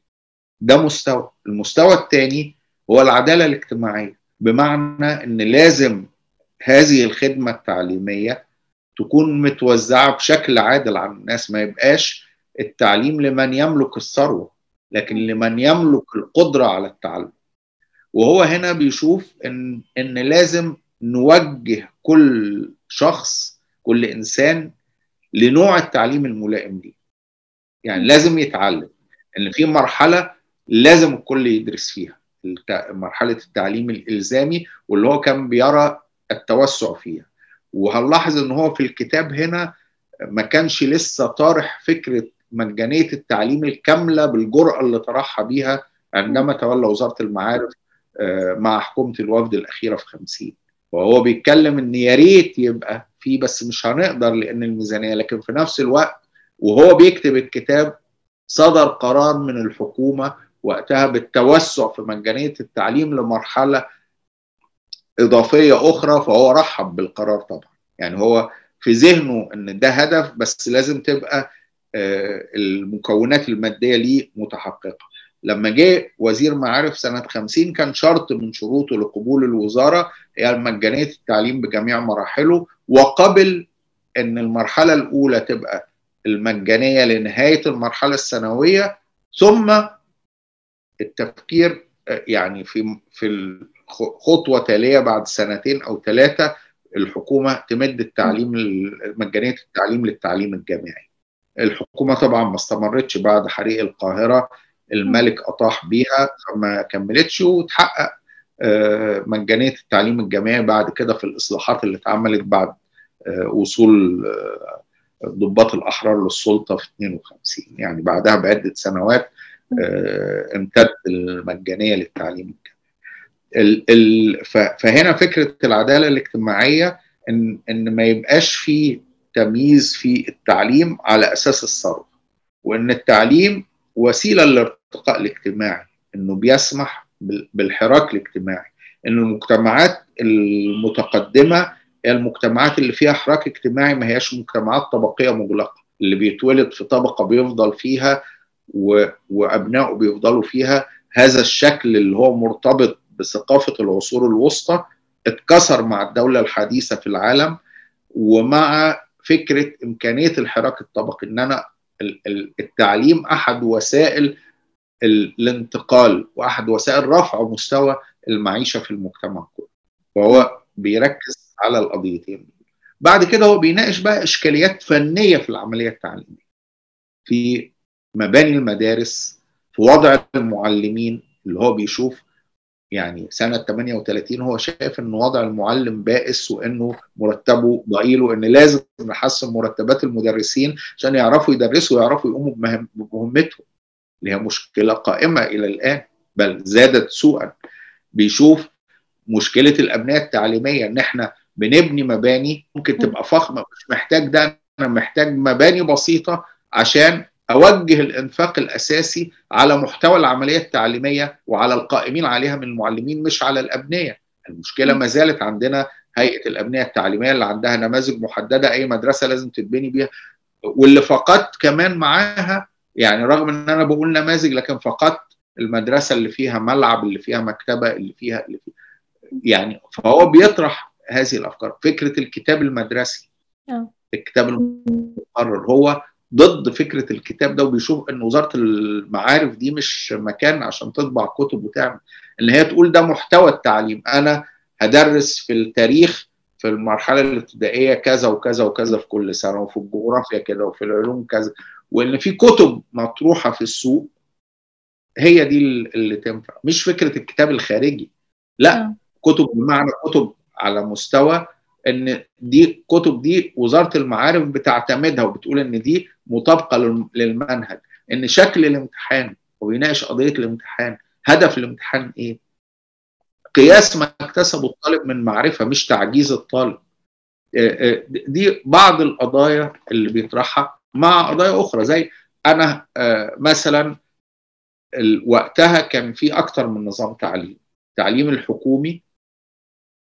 ده مستوى. المستوى الثاني هو العدالة الاجتماعية بمعنى إن لازم هذه الخدمة التعليمية تكون متوزعة بشكل عادل على الناس ما يبقاش التعليم لمن يملك الثروة لكن لمن يملك القدرة على التعلم. وهو هنا بيشوف إن إن لازم نوجه كل شخص كل إنسان لنوع التعليم الملائم ليه يعني لازم يتعلم إن في مرحلة لازم الكل يدرس فيها مرحلة التعليم الإلزامي واللي هو كان بيرى التوسع فيها. وهنلاحظ إن هو في الكتاب هنا ما كانش لسه طارح فكرة مجانية التعليم الكاملة بالجرأة اللي طرحها بيها عندما تولى وزارة المعارف مع حكومة الوفد الأخيرة في 50 وهو بيتكلم إن يا ريت يبقى في بس مش هنقدر لأن الميزانية لكن في نفس الوقت وهو بيكتب الكتاب صدر قرار من الحكومة وقتها بالتوسع في مجانية التعليم لمرحلة إضافية أخرى فهو رحب بالقرار طبعا. يعني هو في ذهنه إن ده هدف بس لازم تبقى المكونات المادية ليه متحققة. لما جه وزير معارف سنة 50 كان شرط من شروطه لقبول الوزارة هي مجانية التعليم بجميع مراحله وقبل إن المرحلة الأولى تبقى المجانية لنهاية المرحلة الثانوية ثم التفكير يعني في في خطوة تالية بعد سنتين أو ثلاثة الحكومة تمد التعليم مجانية التعليم للتعليم الجامعي. الحكومة طبعا ما استمرتش بعد حريق القاهرة الملك أطاح بيها فما كملتش وتحقق مجانية التعليم الجامعي. بعد كده في الإصلاحات اللي اتعملت بعد وصول ضباط الأحرار للسلطة في 52 يعني بعدها بعدة سنوات امتد المجانية للتعليم ال ال فهنا فكرة العدالة الاجتماعية إن إن ما يبقاش في تمييز في التعليم على أساس الثروة وإن التعليم وسيلة للارتقاء الاجتماعي إنه بيسمح بالحراك الاجتماعي ان المجتمعات المتقدمة هي المجتمعات اللي فيها حراك اجتماعي ما هياش مجتمعات طبقية مغلقة اللي بيتولد في طبقة بيفضل فيها و... وأبنائه بيفضلوا فيها هذا الشكل اللي هو مرتبط بثقافة العصور الوسطى اتكسر مع الدولة الحديثة في العالم ومع فكرة إمكانية الحراك الطبقي إن أنا التعليم أحد وسائل الانتقال وأحد وسائل رفع مستوى المعيشة في المجتمع كله. وهو بيركز على القضيتين بعد كده هو بيناقش بقى إشكاليات فنية في العملية التعليمية. في مباني المدارس في وضع المعلمين اللي هو بيشوف يعني سنة 38 هو شايف إن وضع المعلم بائس وإنه مرتبه ضئيل وإن لازم نحسن مرتبات المدرسين عشان يعرفوا يدرسوا ويعرفوا يقوموا بمهمتهم. اللي هي مشكلة قائمة إلى الآن بل زادت سوءا. بيشوف مشكلة الأبنية التعليمية إن إحنا بنبني مباني ممكن تبقى فخمة مش محتاج ده أنا محتاج مباني بسيطة عشان أوجه الإنفاق الأساسي على محتوى العملية التعليمية وعلى القائمين عليها من المعلمين مش على الأبنية. المشكلة ما زالت عندنا هيئة الأبنية التعليمية اللي عندها نماذج محددة أي مدرسة لازم تتبني بيها. واللي فقدت كمان معاها يعني رغم إن أنا بقول نماذج لكن فقدت المدرسة اللي فيها ملعب اللي فيها مكتبة اللي فيها اللي فيها. يعني فهو بيطرح هذه الأفكار. فكرة الكتاب المدرسي أوه. الكتاب المقرر هو ضد فكرة الكتاب ده وبيشوف إن وزارة المعارف دي مش مكان عشان تطبع كتب وتعمل إن هي تقول ده محتوى التعليم. أنا هدرس في التاريخ في المرحلة الابتدائية كذا وكذا وكذا في كل سنة وفي الجغرافيا كده وفي العلوم كذا وإن في كتب مطروحة في السوق هي دي اللي تنفع. مش فكرة الكتاب الخارجي لا. م. كتب بمعنى كتب على مستوى إن دي كتب دي وزارة المعارف بتعتمدها وبتقول إن دي مطابقة للمنهج. إن شكل الامتحان وبيناقش قضية الامتحان هدف الامتحان إيه؟ قياس ما اكتسبه الطالب من معرفة مش تعجيز الطالب. دي بعض القضايا اللي بيطرحها مع قضايا أخرى زي أنا مثلا وقتها كان في أكتر من نظام تعليم التعليم الحكومي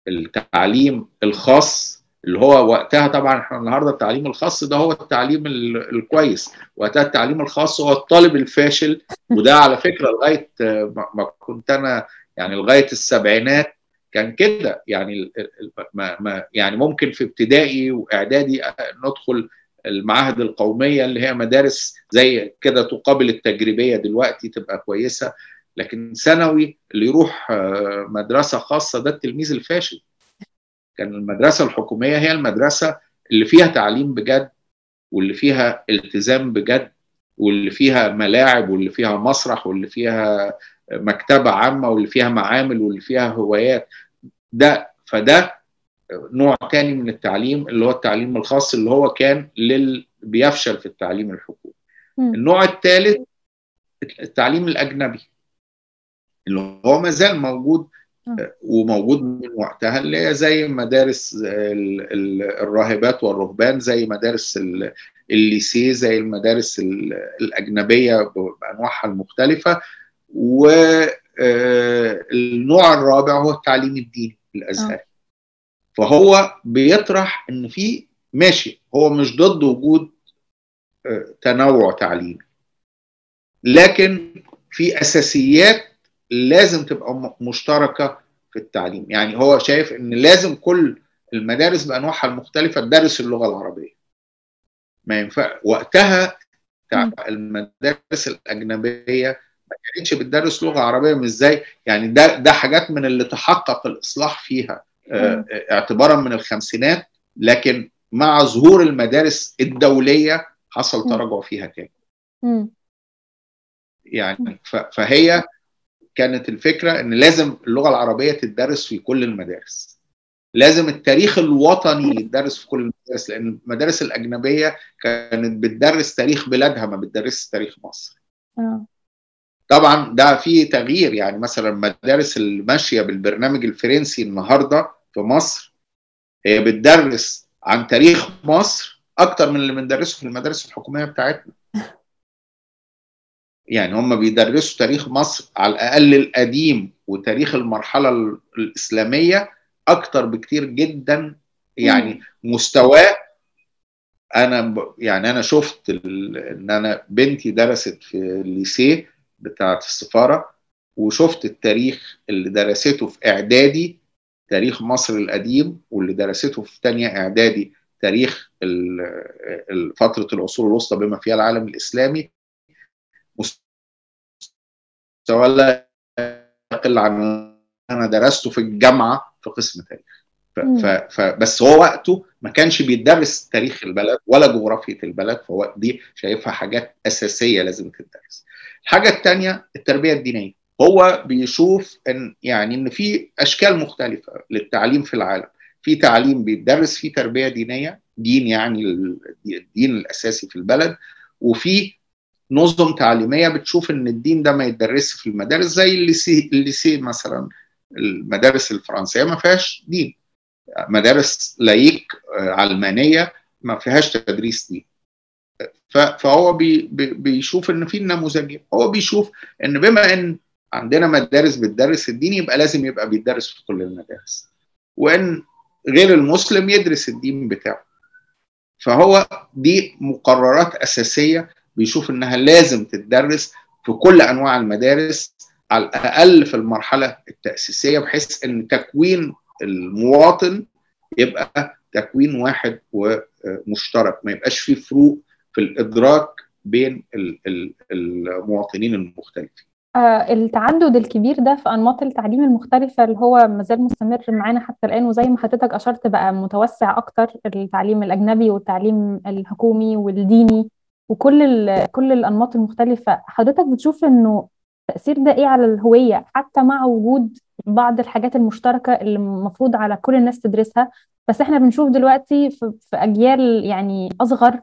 التعليم الخاص اللي هو وقتها طبعا إحنا النهارده التعليم الخاص ده هو التعليم الكويس وقتها التعليم الخاص هو الطالب الفاشل وده على فكرة لغاية ما كنت أنا يعني لغاية السبعينات كان كده يعني ما ما يعني ممكن في ابتدائي وإعدادي ندخل المعاهد القومية اللي هي مدارس زي كده تقابل التجريبية دلوقتي تبقى كويسة. لكن ثانوي اللي يروح مدرسة خاصة ده التلميذ الفاشل. كان المدرسة الحكومية هي المدرسة اللي فيها تعليم بجد واللي فيها التزام بجد واللي فيها ملاعب واللي فيها مسرح واللي فيها مكتبة عامة واللي فيها معامل واللي فيها هوايات. ده فده نوع تاني من التعليم اللي هو التعليم الخاص اللي هو كان لل بيفشل في التعليم الحكومي. النوع الثالث التعليم الأجنبي. اللي هو ما زال موجود وموجود من وقتها اللي هي زي مدارس الراهبات والرهبان زي مدارس الليسيه زي المدارس الأجنبية بأنواعها المختلفة. والنوع الرابع هو التعليم الديني الأزهري. فهو بيطرح إن في ماشي هو مش ضد وجود تنوع تعليمي لكن في أساسيات لازم تبقى مشتركة في التعليم. يعني هو شايف إن لازم كل المدارس بأنواعها المختلفة تدرس اللغة العربية. ما ينفع وقتها المدارس الأجنبية ما كانتش بتدرس لغة عربية مش زي يعني ده ده حاجات من اللي تحقق الإصلاح فيها اعتبارا من الخمسينات لكن مع ظهور المدارس الدولية حصل تراجع فيها تاني. يعني فهي كانت الفكرة إن لازم اللغة العربية تدرس في كل المدارس. لازم التاريخ الوطني يتدرس في كل المدارس لأن المدارس الأجنبية كانت بتدرس تاريخ بلادها ما بتدرس تاريخ مصر. آه. طبعا ده فيه تغيير يعني مثلا المدارس الماشية بالبرنامج الفرنسي النهارده في مصر هي بتدرس عن تاريخ مصر أكتر من اللي بندرسه في المدارس الحكومية بتاعتنا. يعني هم بيدرسوا تاريخ مصر على الأقل القديم وتاريخ المرحلة الإسلامية أكتر بكتير جدا يعني مستواه أنا ب... يعني أنا شفت ال... إن أنا بنتي درست في الليسيه بتاعة السفارة وشفت التاريخ اللي درسته في إعدادي تاريخ مصر القديم واللي درسته في ثانية إعدادي تاريخ. فترة العصور الوسطى بما فيها العالم الإسلامي مستوى لا يقل عن أنا درسته في الجامعة في قسم تاريخ. ف... ف... ف... بس هو وقته ما كانش بيدرس تاريخ البلد ولا جغرافية البلد فهو دي شايفها حاجات أساسية لازم تدرس. الحاجة الثانية التربية الدينية. هو بيشوف إن يعني إن في أشكال مختلفة للتعليم في العالم. في تعليم بيدرس فيه تربية دينية دين يعني الدين الأساسي في البلد وفي نظم تعليمية بتشوف إن الدين ده ما يتدرسش في المدارس زي ال lycée ال lycée مثلا المدارس الفرنسية ما فيهاش دين. مدارس laïque علمانية ما فيهاش تدريس دين. فهو بي بيشوف إن في النموذجين هو بيشوف إن بما إن عندنا مدارس بتدرس الدين يبقى لازم يبقى بيدرس في كل المدارس. وإن غير المسلم يدرس الدين بتاعه. فهو دي مقررات أساسية بيشوف إنها لازم تدرس في كل أنواع المدارس على الأقل في المرحلة التأسيسية بحيث إن تكوين المواطن يبقى تكوين واحد ومشترك ما يبقاش فيه فروق في الإدراك بين المواطنين المختلفين. آه التعدد الكبير ده في أنماط التعليم المختلفة اللي هو مازال مستمر معانا حتى الآن وزي ما حضرتك أشرت بقى متوسع أكتر التعليم الأجنبي والتعليم الحكومي والديني. وكل كل الأنماط المختلفة. حضرتك بتشوف إنه تاثير ده إيه على الهوية؟ حتى مع وجود بعض الحاجات المشتركة اللي المفروض على كل الناس تدرسها. بس إحنا بنشوف دلوقتي في, في أجيال يعني أصغر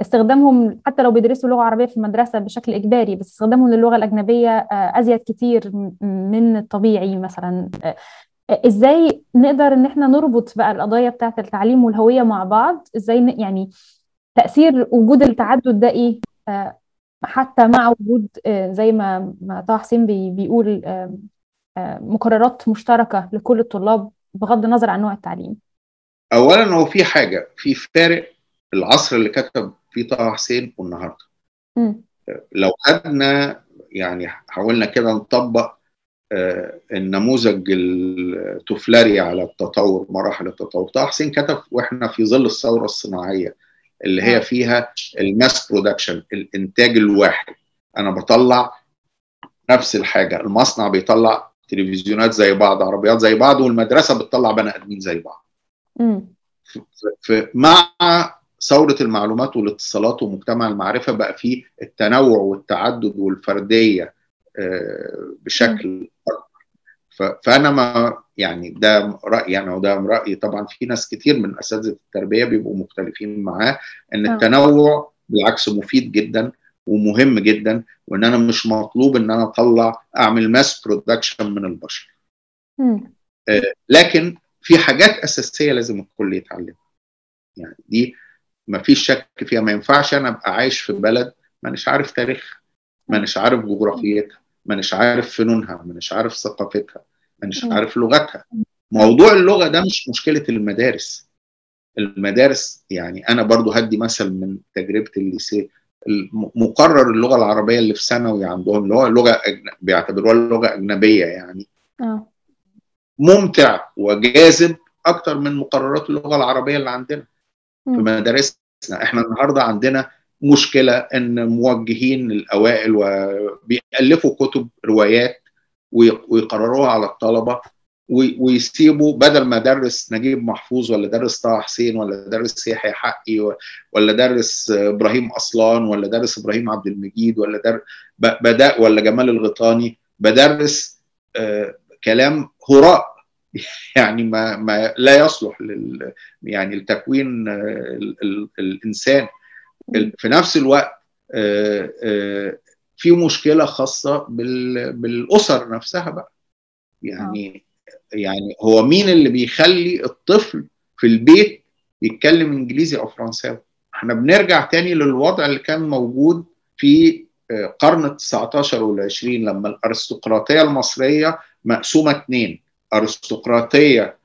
استخدامهم حتى لو بيدرسوا لغة عربية في المدرسة بشكل إجباري بس استخدامهم للغة الأجنبية أزيد كتير من الطبيعي مثلا. إزاي نقدر إن إحنا نربط بقى القضايا بتاعة التعليم والهوية مع بعض؟ إزاي يعني تأثير وجود التعدد ده إيه؟ حتى مع وجود زي ما ما طه حسين بيقول مقررات مشتركة لكل الطلاب بغض النظر عن نوع التعليم. اولا هو في حاجة في فارق العصر اللي كتب فيه طه حسين والنهاردة. م. لو خدنا يعني حاولنا كده نطبق النموذج التفلري على التطور مراحل التطور. طه حسين كتب وإحنا في ظل الثورة الصناعية اللي هي فيها ال mass production الإنتاج الواحد. أنا بطلع نفس الحاجة. المصنع بيطلع تلفزيونات زي بعض عربيات زي بعض والمدرسة بتطلع بني آدمين زي بعض. مع ثورة المعلومات والاتصالات ومجتمع المعرفة بقى فيه التنوع والتعدد والفردية بشكل أكبر. فأنا ما يعني ده رأيي أنا وده رأيي. طبعا في ناس كتير من أساتذة التربية بيبقوا مختلفين معاه إن التنوع بالعكس مفيد جدا ومهم جدا وإن أنا مش مطلوب إن أنا أطلع أعمل mass production من البشر. آه لكن في حاجات أساسية لازم الكل يتعلمها. يعني دي ما فيش شك فيها. ما ينفعش أنا أبقى عايش في بلد مانيش عارف تاريخها مانيش عارف جغرافيتها مانيش عارف فنونها مانيش عارف ثقافتها. مانيش عارف لغتها. موضوع اللغة ده مش مشكلة المدارس. المدارس يعني أنا برضو هدي مثل من تجربة الليسيه مقرر اللغة العربية اللي في ثانوي عندهم اللي هو لغة بيعتبروها لغة أجنبية يعني. أوه. ممتع وجاذب أكتر من مقررات اللغة العربية اللي عندنا. في مدارسنا إحنا النهارده عندنا مشكلة إن موجهين الأوائل وبيألفوا كتب روايات ويقرروها على الطلبة ويسيبوا بدل ما درس نجيب محفوظ ولا درس طه حسين ولا درس يحيى حقي ولا درس إبراهيم أصلان ولا درس إبراهيم عبد المجيد ولا در بدا ولا جمال الغيطاني بدرس آه كلام هراء. <laughs> يعني ما, ما لا يصلح لل يعني لتكوين ال الإنسان. في نفس الوقت في مشكلة خاصة بالأسر نفسها بقى. يعني يعني هو مين اللي بيخلي الطفل في البيت يتكلم إنجليزي أو فرنساوي؟ إحنا بنرجع تاني للوضع اللي كان موجود في قرن ال 19 وال 20 لما الأرستقراطية المصرية مقسومة اثنين أرستقراطية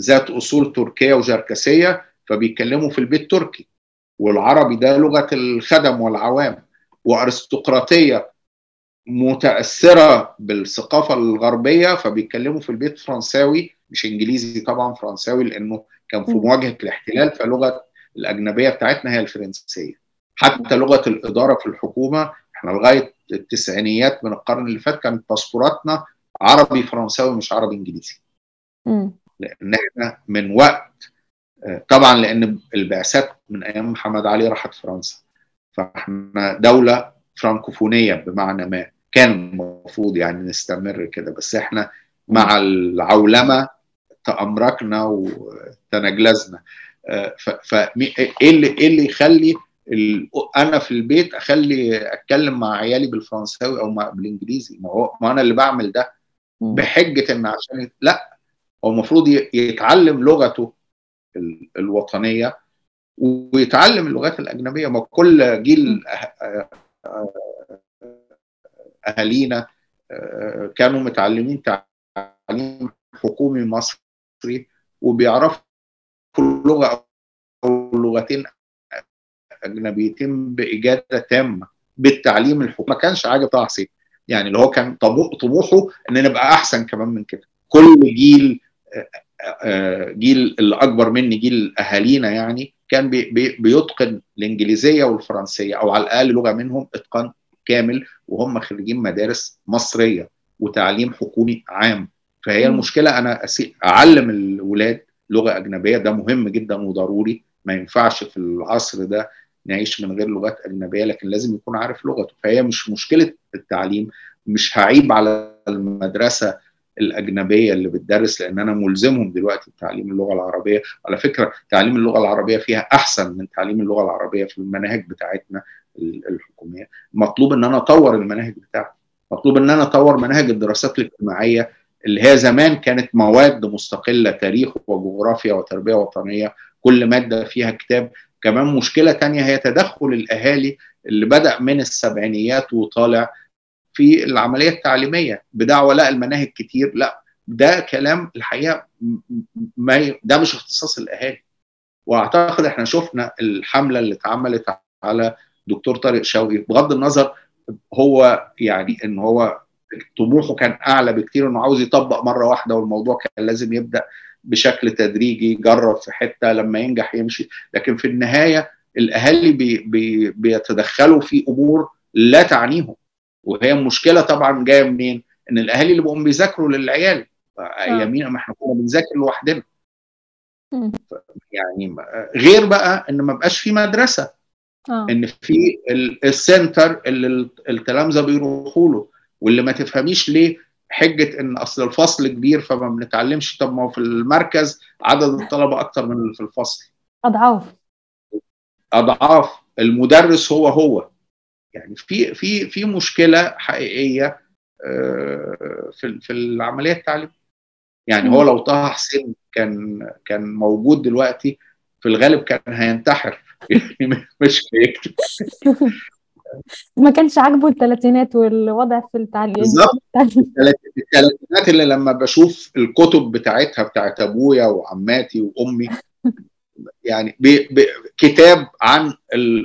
ذات أصول تركية وجركسية فبيتكلموا في البيت تركي والعربي ده لغة الخدم والعوام. وأرستقراطية متأثرة بالثقافة الغربية فبيتكلموا في البيت فرنساوي مش إنجليزي طبعا فرنساوي لأنه كان في مواجهة الاحتلال فلغة الأجنبية بتاعتنا هي الفرنسية. حتى لغة الإدارة في الحكومة إحنا لغاية التسعينيات من القرن اللي فات كانت باسبوراتنا عربي فرنساوي مش عربي إنجليزي. لأن إحنا من وقت طبعا لأن البعثات من أيام محمد علي راحت فرنسا. فاحنا دولة فرانكوفونية بمعنى ما. كان المفروض يعني نستمر كده بس إحنا مع العولمة تأمركنا وتنجلزنا. فايه اللي إيه اللي يخلي أنا في البيت أخلي أتكلم مع عيالي بالفرنساوي أو مع بالإنجليزي؟ ما هو ما أنا اللي بعمل ده بحجة إن عشان لا هو المفروض يتعلم لغته الوطنية ويتعلم اللغات الأجنبية. ما كل جيل أهالينا كانوا متعلمين تعليم حكومي مصري وبيعرفوا لغة أو لغتين أجنبيتين بإجادة تامة بالتعليم الحكومي. ما كانش طه حسين يعني اللي هو كان طموحه إن نبقى أحسن كمان من كده. كل جيل جيل اللي اكبر مني جيل أهالينا يعني كان بي بي بيتقن الإنجليزية والفرنسية أو على الأقل لغة منهم إتقان كامل وهم خريجين مدارس مصرية وتعليم حكومي عام. فهي المشكلة أنا أعلم الولاد لغة أجنبية ده مهم جدا وضروري. ما ينفعش في العصر ده نعيش من غير لغات أجنبية لكن لازم يكون عارف لغته. فهي مش مشكلة التعليم مش هعيب على المدرسة الأجنبية اللي بتدرس لأن أنا ملزمهم دلوقتي بتعليم اللغة العربية. على فكرة تعليم اللغة العربية فيها أحسن من تعليم اللغة العربية في المناهج بتاعتنا الحكومية. مطلوب إن أنا أطور المناهج بتاعتي. مطلوب إن أنا أطور مناهج الدراسات الاجتماعية اللي هي زمان كانت مواد مستقلة تاريخ وجغرافيا وتربية وطنية كل مادة فيها كتاب. كمان مشكلة تانية هي تدخل الأهالي اللي بدأ من السبعينيات وطالع في العملية التعليمية بدعوى لا المناهج كتير لا ده كلام الحقيقة ما ده مش اختصاص الأهالي. وأعتقد إحنا شفنا الحملة اللي اتعملت على دكتور طارق شوقي بغض النظر هو يعني إن هو طموحه كان أعلى بكتير انه عاوز يطبق مرة واحدة والموضوع كان لازم يبدأ بشكل تدريجي يجرب في حتة لما ينجح يمشي. لكن في النهاية الأهالي بي بي بيتدخلوا في أمور لا تعنيهم. وهي المشكلة طبعا جاية منين؟ إن الأهالي اللي بقوا بيذاكروا للعيال. ايامينا ما إحنا كنا بنذاكر لوحدنا. يعني غير بقى إن ما بقاش في مدرسة. أوه. إن في ال center اللي التلامذه بيروحوا له. واللي ما تفهميش ليه حجة إن أصل الفصل كبير فما بنتعلمش. طب ما هو في المركز عدد الطلبة أكتر من اللي في الفصل. أضعاف. أضعاف. المدرس هو هو. يعني في في في مشكلة حقيقية في في العملية التعليميه يعني هو لو طه حسين كان كان موجود دلوقتي في الغالب كان هينتحر. <laughs> مش هيكتب. <laughs> ما كانش عاجبه الثلاثينات والوضع في التعليم. بالظبط. <laughs> الثلاثينات اللي لما بشوف الكتب بتاعتها بتاعت أبويا وعماتي وأمي يعني بي بي كتاب عن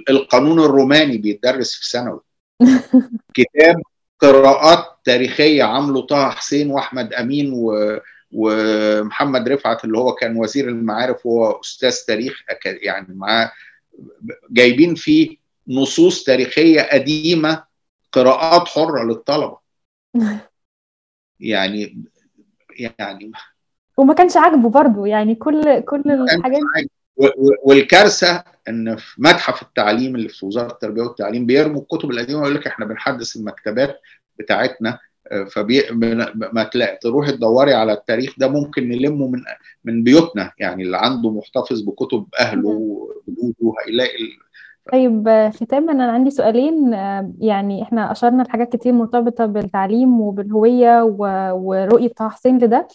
القانون الروماني بيتدرس في ثانوي. <laughs> كتاب قراءات تاريخية عامله طه حسين وأحمد أمين و ومحمد رفعت اللي هو كان وزير المعارف وهو أستاذ تاريخ يعني معاه جايبين فيه نصوص تاريخية قديمة قراءات حرة للطلبة. <laughs> يعني يعني وما كانش عاجبه برضه يعني كل كل الحاجات والكارثة إن في متحف التعليم اللي في وزارة التربية والتعليم بيرموا الكتب القديمة ويقول لك إحنا بنحدث المكتبات بتاعتنا فبي ما تلاقي تروحي تدوري على التاريخ ده ممكن نلمه من من بيوتنا يعني اللي عنده محتفظ بكتب أهله وجدوده هيلاقي طيب ختاما أنا عندي سؤالين يعني إحنا أشرنا لحاجات كتير مرتبطة بالتعليم وبالهوية ورؤية طه حسين لده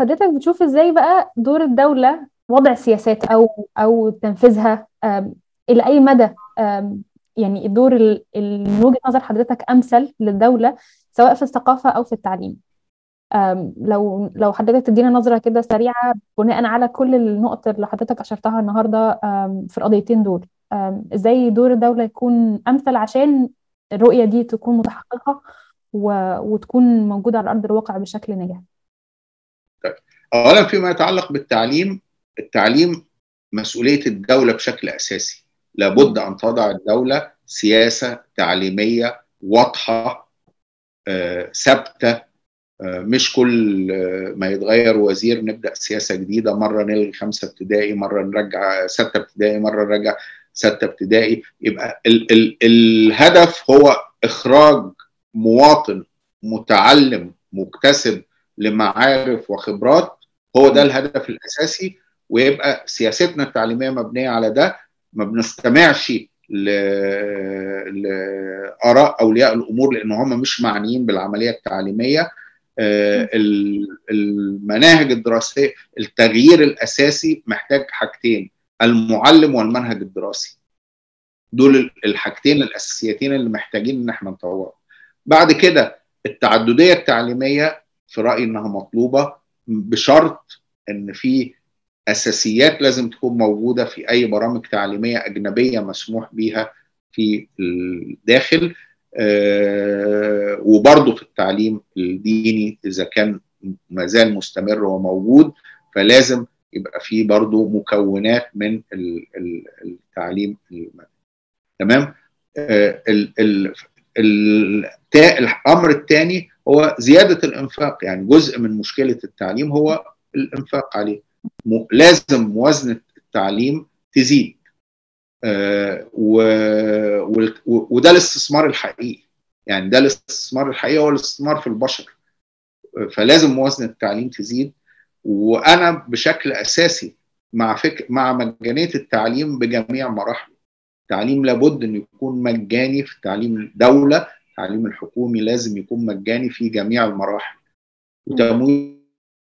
حضرتك بتشوف إزاي بقى دور الدولة وضع سياسات أو أو تنفيذها إلى أي مدى؟ يعني الدور من وجهة نظر حضرتك أمثل للدولة سواء في الثقافة أو في التعليم. لو لو حضرتك تدينا نظرة كده سريعة بناء على كل النقط اللي حضرتك أشرتها النهارده في القضيتين دول إزاي دور الدولة يكون أمثل عشان الرؤية دي تكون متحققة وتكون موجودة على أرض الواقع بشكل ناجح؟ طيب اولا فيما يتعلق بالتعليم التعليم مسؤولية الدولة بشكل أساسي. لابد أن تضع الدولة سياسة تعليمية واضحة ثابتة مش كل ما يتغير وزير نبدأ سياسة جديدة مرة نلغي خمسة ابتدائي مرة نرجع ستة ابتدائي مرة نرجع ستة ابتدائي. يبقى ال ال الهدف هو إخراج مواطن متعلم مكتسب لمعارف وخبرات. هو ده الهدف الأساسي. ويبقى سياستنا التعليمية مبنية على ده ما بنستمعش لاراء أولياء الأمور لأن هم مش معنيين بالعملية التعليمية. المناهج الدراسية التغيير الأساسي محتاج حاجتين المعلم والمنهج الدراسي. دول الحاجتين الأساسيتين اللي محتاجين إن إحنا نطورهم. بعد كده التعددية التعليمية في رأيي إنها مطلوبة بشرط إن في أساسيات لازم تكون موجودة في أي برامج تعليمية أجنبية مسموح بيها في الداخل آه وبرضه في التعليم الديني إذا كان ما زال مستمر وموجود فلازم يبقى في برضه مكونات من التعليم تمام؟ آه ال ال الأمر الثاني هو زيادة الإنفاق يعني جزء من مشكلة التعليم هو الإنفاق عليه. لازم موازنة التعليم تزيد. آه و... و... وده الاستثمار الحقيقي. يعني ده الاستثمار الحقيقي هو الاستثمار في البشر. فلازم موازنة التعليم تزيد. وأنا بشكل أساسي مع فكر مع مجانية التعليم بجميع مراحله التعليم لابد إنه يكون مجاني في تعليم الدولة. التعليم الحكومي لازم يكون مجاني في جميع المراحل. وتمويل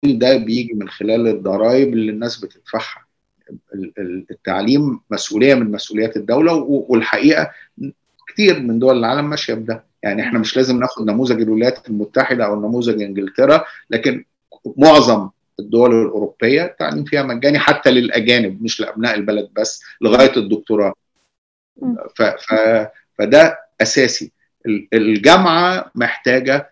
ده بيجي من خلال الضرائب اللي الناس بتدفعها. التعليم مسؤولية من مسؤوليات الدولة والحقيقة كتير من دول العالم ماشية بده. يعني إحنا مش لازم ناخد نموذج الولايات المتحدة أو نموذج إنجلترا لكن معظم الدول الأوروبية التعليم فيها مجاني حتى للأجانب مش لأبناء البلد بس لغاية الدكتوراه. ف ف فده أساسي. الجامعة محتاجة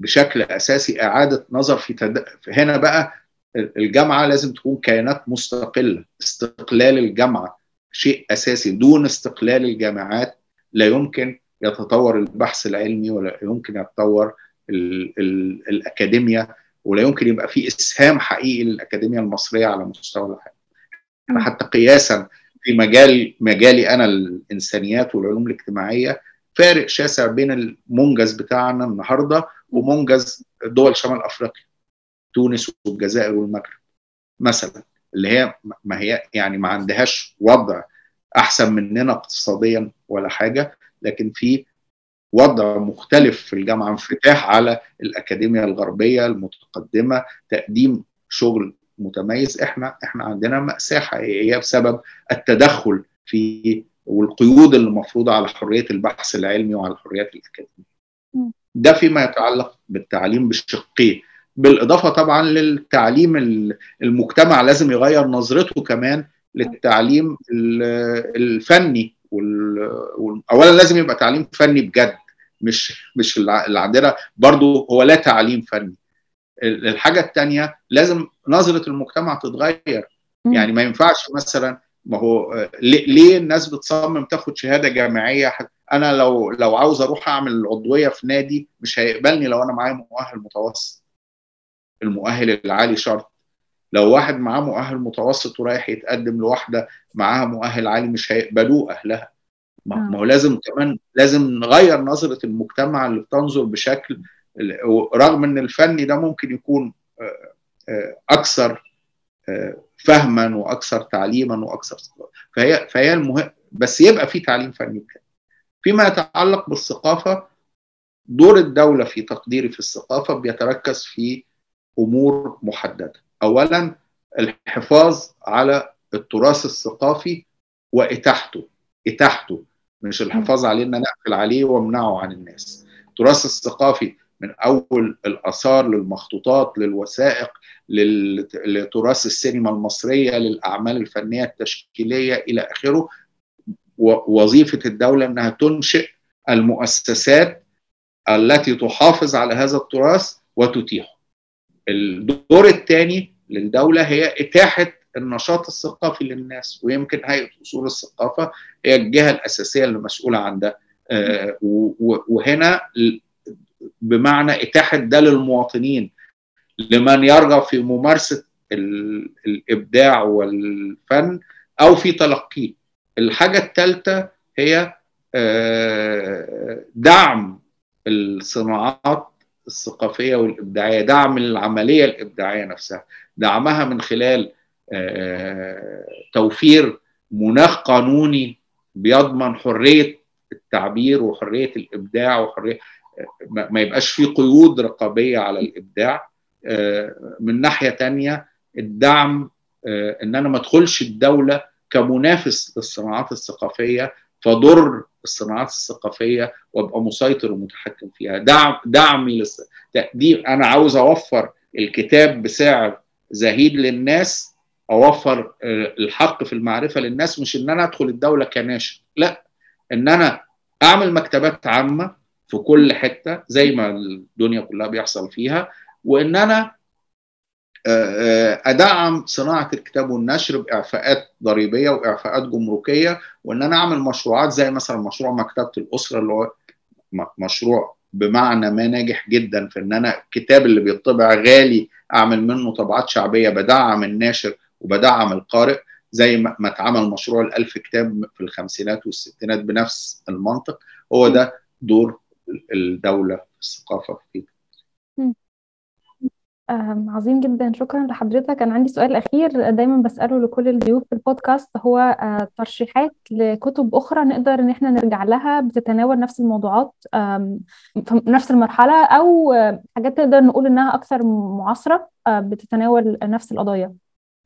بشكل أساسي إعادة نظر في تد... هنا بقى الجامعة لازم تكون كيانات مستقلة. استقلال الجامعة شيء أساسي. دون استقلال الجامعات لا يمكن يتطور البحث العلمي ولا يمكن يتطور ال ال الاكاديميا ولا يمكن يبقى في إسهام حقيقي للاكاديميا المصرية على مستوى العالم. حتى قياسا في مجال مجالي أنا الإنسانيات والعلوم الاجتماعية فارق شاسع بين المنجز بتاعنا النهارده ومنجز دول شمال افريقيا تونس والجزائر والمغرب. مثلا اللي هي ما هي يعني ما عندهاش وضع أحسن مننا اقتصاديا ولا حاجة لكن في وضع مختلف في الجامعة انفتاح على الأكاديمية الغربية المتقدمة تقديم شغل متميز. إحنا إحنا عندنا ماساه حقيقيه بسبب التدخل في والقيود اللي مفروضة على حرية البحث العلمي وعلى الحريات الأكاديمية. ده فيما يتعلق بالتعليم بالشقين بالإضافة طبعا للتعليم المجتمع لازم يغير نظرته كمان للتعليم الفني اولا لازم يبقى تعليم فني بجد مش مش اللي عندنا برضو هو لا تعليم فني. الحاجة الثانية لازم نظرة المجتمع تتغير. يعني ما ينفعش مثلا ما هو ليه الناس بتصمم تاخد شهادة جامعية؟ أنا لو لو عاوز أروح أعمل عضوية في نادي مش هيقبلني لو أنا معايا مؤهل متوسط. المؤهل العالي شرط. لو واحد معاه مؤهل متوسط ورايح يتقدم لواحدة معاها مؤهل عالي مش هيقبلوه أهلها. ما هو لازم كمان لازم نغير نظرة المجتمع اللي بتنظر بشكل رغم إن الفني ده ممكن يكون أكثر فهما وأكثر تعليما وأكثر فهي فهي المهم بس يبقى في تعليم فني فيما يتعلق بالثقافة دور الدولة في تقديري في الثقافة بيتركز في أمور محددة. اولا الحفاظ على التراث الثقافي وإتاحته. إتاحته. مش الحفاظ عليه إن أنا أقفل عليه وأمنعه عن الناس. التراث الثقافي من أول الآثار للمخطوطات للوثائق لتراث السينما المصرية للأعمال الفنية التشكيلية إلى آخره. وظيفة الدولة إنها تنشئ المؤسسات التي تحافظ على هذا التراث وتتيحه. الدور الثاني للدولة هي إتاحة النشاط الثقافي للناس ويمكن هيئه اصول الثقافة هي الجهة الأساسية اللي مسؤوله عن ده. وهنا بمعنى إتاحة ده للمواطنين لمن يرغب في ممارسة الإبداع والفن أو في تلقيه. الحاجة الثالثه هي دعم الصناعات الثقافية والإبداعية دعم العملية الإبداعية نفسها. دعمها من خلال توفير مناخ قانوني بيضمن حرية التعبير وحرية الإبداع وحرية ما يبقاش في قيود رقابية على الإبداع. من ناحية تانية الدعم إن أنا ما أدخلش الدولة كمنافس للصناعات الثقافية فضر الصناعات الثقافية وأبقى مسيطر ومتحكم فيها. دعم دعمي للس... دي أنا عاوز أوفر الكتاب بسعر زهيد للناس أوفر الحق في المعرفة للناس مش إن أنا أدخل الدولة كناشر لا. إن أنا أعمل مكتبات عامة في كل حتة زي ما الدنيا كلها بيحصل فيها. وإن أنا أدعم صناعة الكتاب والنشر بإعفاءات ضريبية وإعفاءات جمركية وإن أنا أعمل مشروعات زي مثلا مشروع مكتبة الأسرة اللي هو مشروع بمعنى ما ناجح جدا في إن أنا الكتاب اللي بيطبع غالي أعمل منه طبعات شعبية بدعم الناشر وبدعم القارئ زي ما اتعمل مشروع الألف كتاب في الخمسينات والستينات بنفس المنطق هو ده دور الدولة في الثقافة في عظيم جدا. شكرا لحضرتك. أنا عندي سؤال أخير دايما بسأله لكل الضيوف في البودكاست. هو ترشيحات لكتب أخرى نقدر إن إحنا نرجع لها بتتناول نفس الموضوعات في نفس المرحلة أو حاجات نقدر نقول إنها أكثر معاصرة بتتناول نفس القضايا.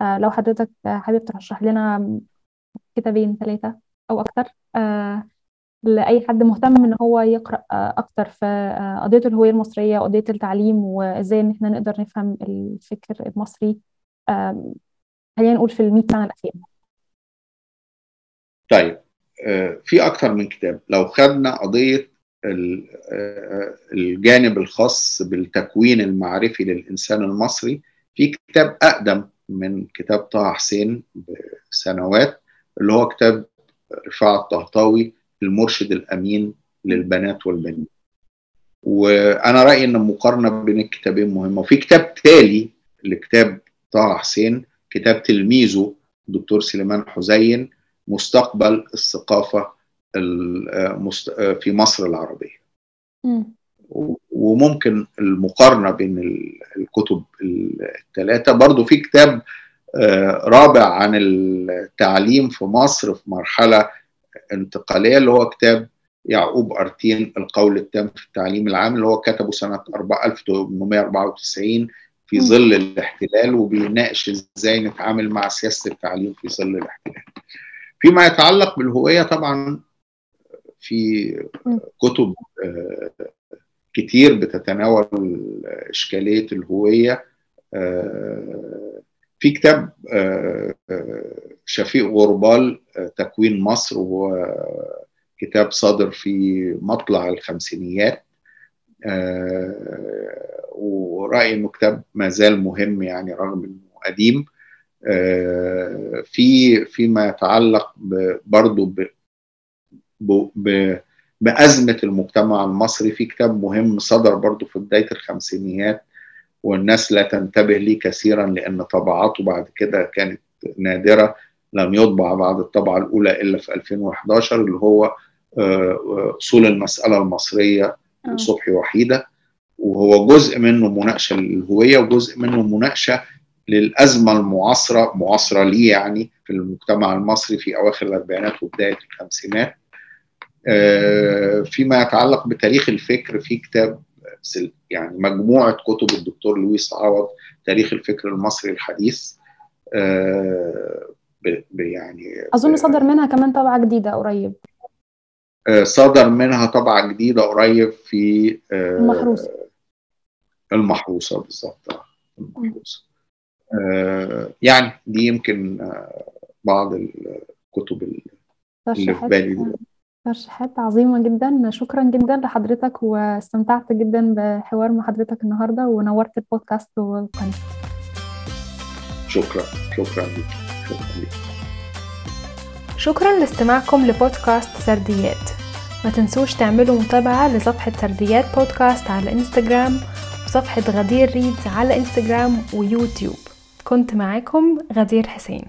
لو حضرتك حابب ترشح لنا كتابين ثلاثة أو أكتر لأي حد مهتم إن هو يقرأ أكتر. في قضية الهوية المصرية وقضية التعليم وإزاي إن إحنا نقدر نفهم الفكر المصري خلينا نقول في المئة سنة الأخيرة طيب في أكتر من كتاب. لو خدنا قضية الجانب الخاص بالتكوين المعرفي للإنسان المصري في كتاب أقدم من كتاب طه حسين بسنوات اللي هو كتاب رفاعة الطهطاوي المرشد الأمين للبنات والبنين. وأنا رأيي أن المقارنة بين الكتابين مهمة. وفي كتاب تالي لكتاب طه حسين كتاب تلميذه الدكتور سليمان حزين مستقبل الثقافة في مصر العربية. م. وممكن المقارنة بين الكتب الثلاثة برضو في كتاب رابع عن التعليم في مصر في مرحلة انتقالية اللي هو كتاب يعقوب أرتين القول التام في التعليم العام اللي هو كتبه سنة 1894 في ظل الاحتلال وبيناقش إزاي نتعامل مع سياسة التعليم في ظل الاحتلال. فيما يتعلق بالهوية طبعا في كتب كتير بتتناول إشكالية الهوية في كتاب شفيق غربال تكوين مصر وكتاب صادر في مطلع الخمسينيات. ورأيي إنه كتاب ما زال مهم يعني رغم إنه قديم. في فيما يتعلق برضه بأزمة المجتمع المصري في كتاب مهم صدر برضو في بداية الخمسينيات والناس لا تنتبه ليه كثيرا لأن طبعاته بعد كده كانت نادرة لم يطبع بعد الطبعة الأولى إلا في 2011 اللي هو أصول المسألة المصرية لصبحي وحيدة. وهو جزء منه مناقشة للهوية وجزء منه مناقشة للأزمة المعاصرة معاصرة ليه يعني؟ في المجتمع المصري في أواخر الأربعينات وبداية الخمسينات. فيما يتعلق بتاريخ الفكر في كتاب يعني مجموعة كتب الدكتور لويس عوض تاريخ الفكر المصري الحديث يعني أظن صدر منها كمان طبعة جديدة قريب. صدر منها طبعة جديدة قريب في المحروسة. المحروسة بالظبط. المحروسة. يعني دي يمكن بعض الكتب اللي في بالي دي ترشيحات عظيمة جدا. شكرا جدا لحضرتك واستمتعت جدا بحوار مع حضرتك النهاردة ونورت البودكاست والقناة شكرا. شكرا لك شكرا لك شكرا لاستماعكم لبودكاست سرديات. ما تنسوش تعملوا متابعة لصفحة سرديات بودكاست على إنستجرام وصفحة غدير ريدز على إنستجرام ويوتيوب. كنت معاكم غدير حسين.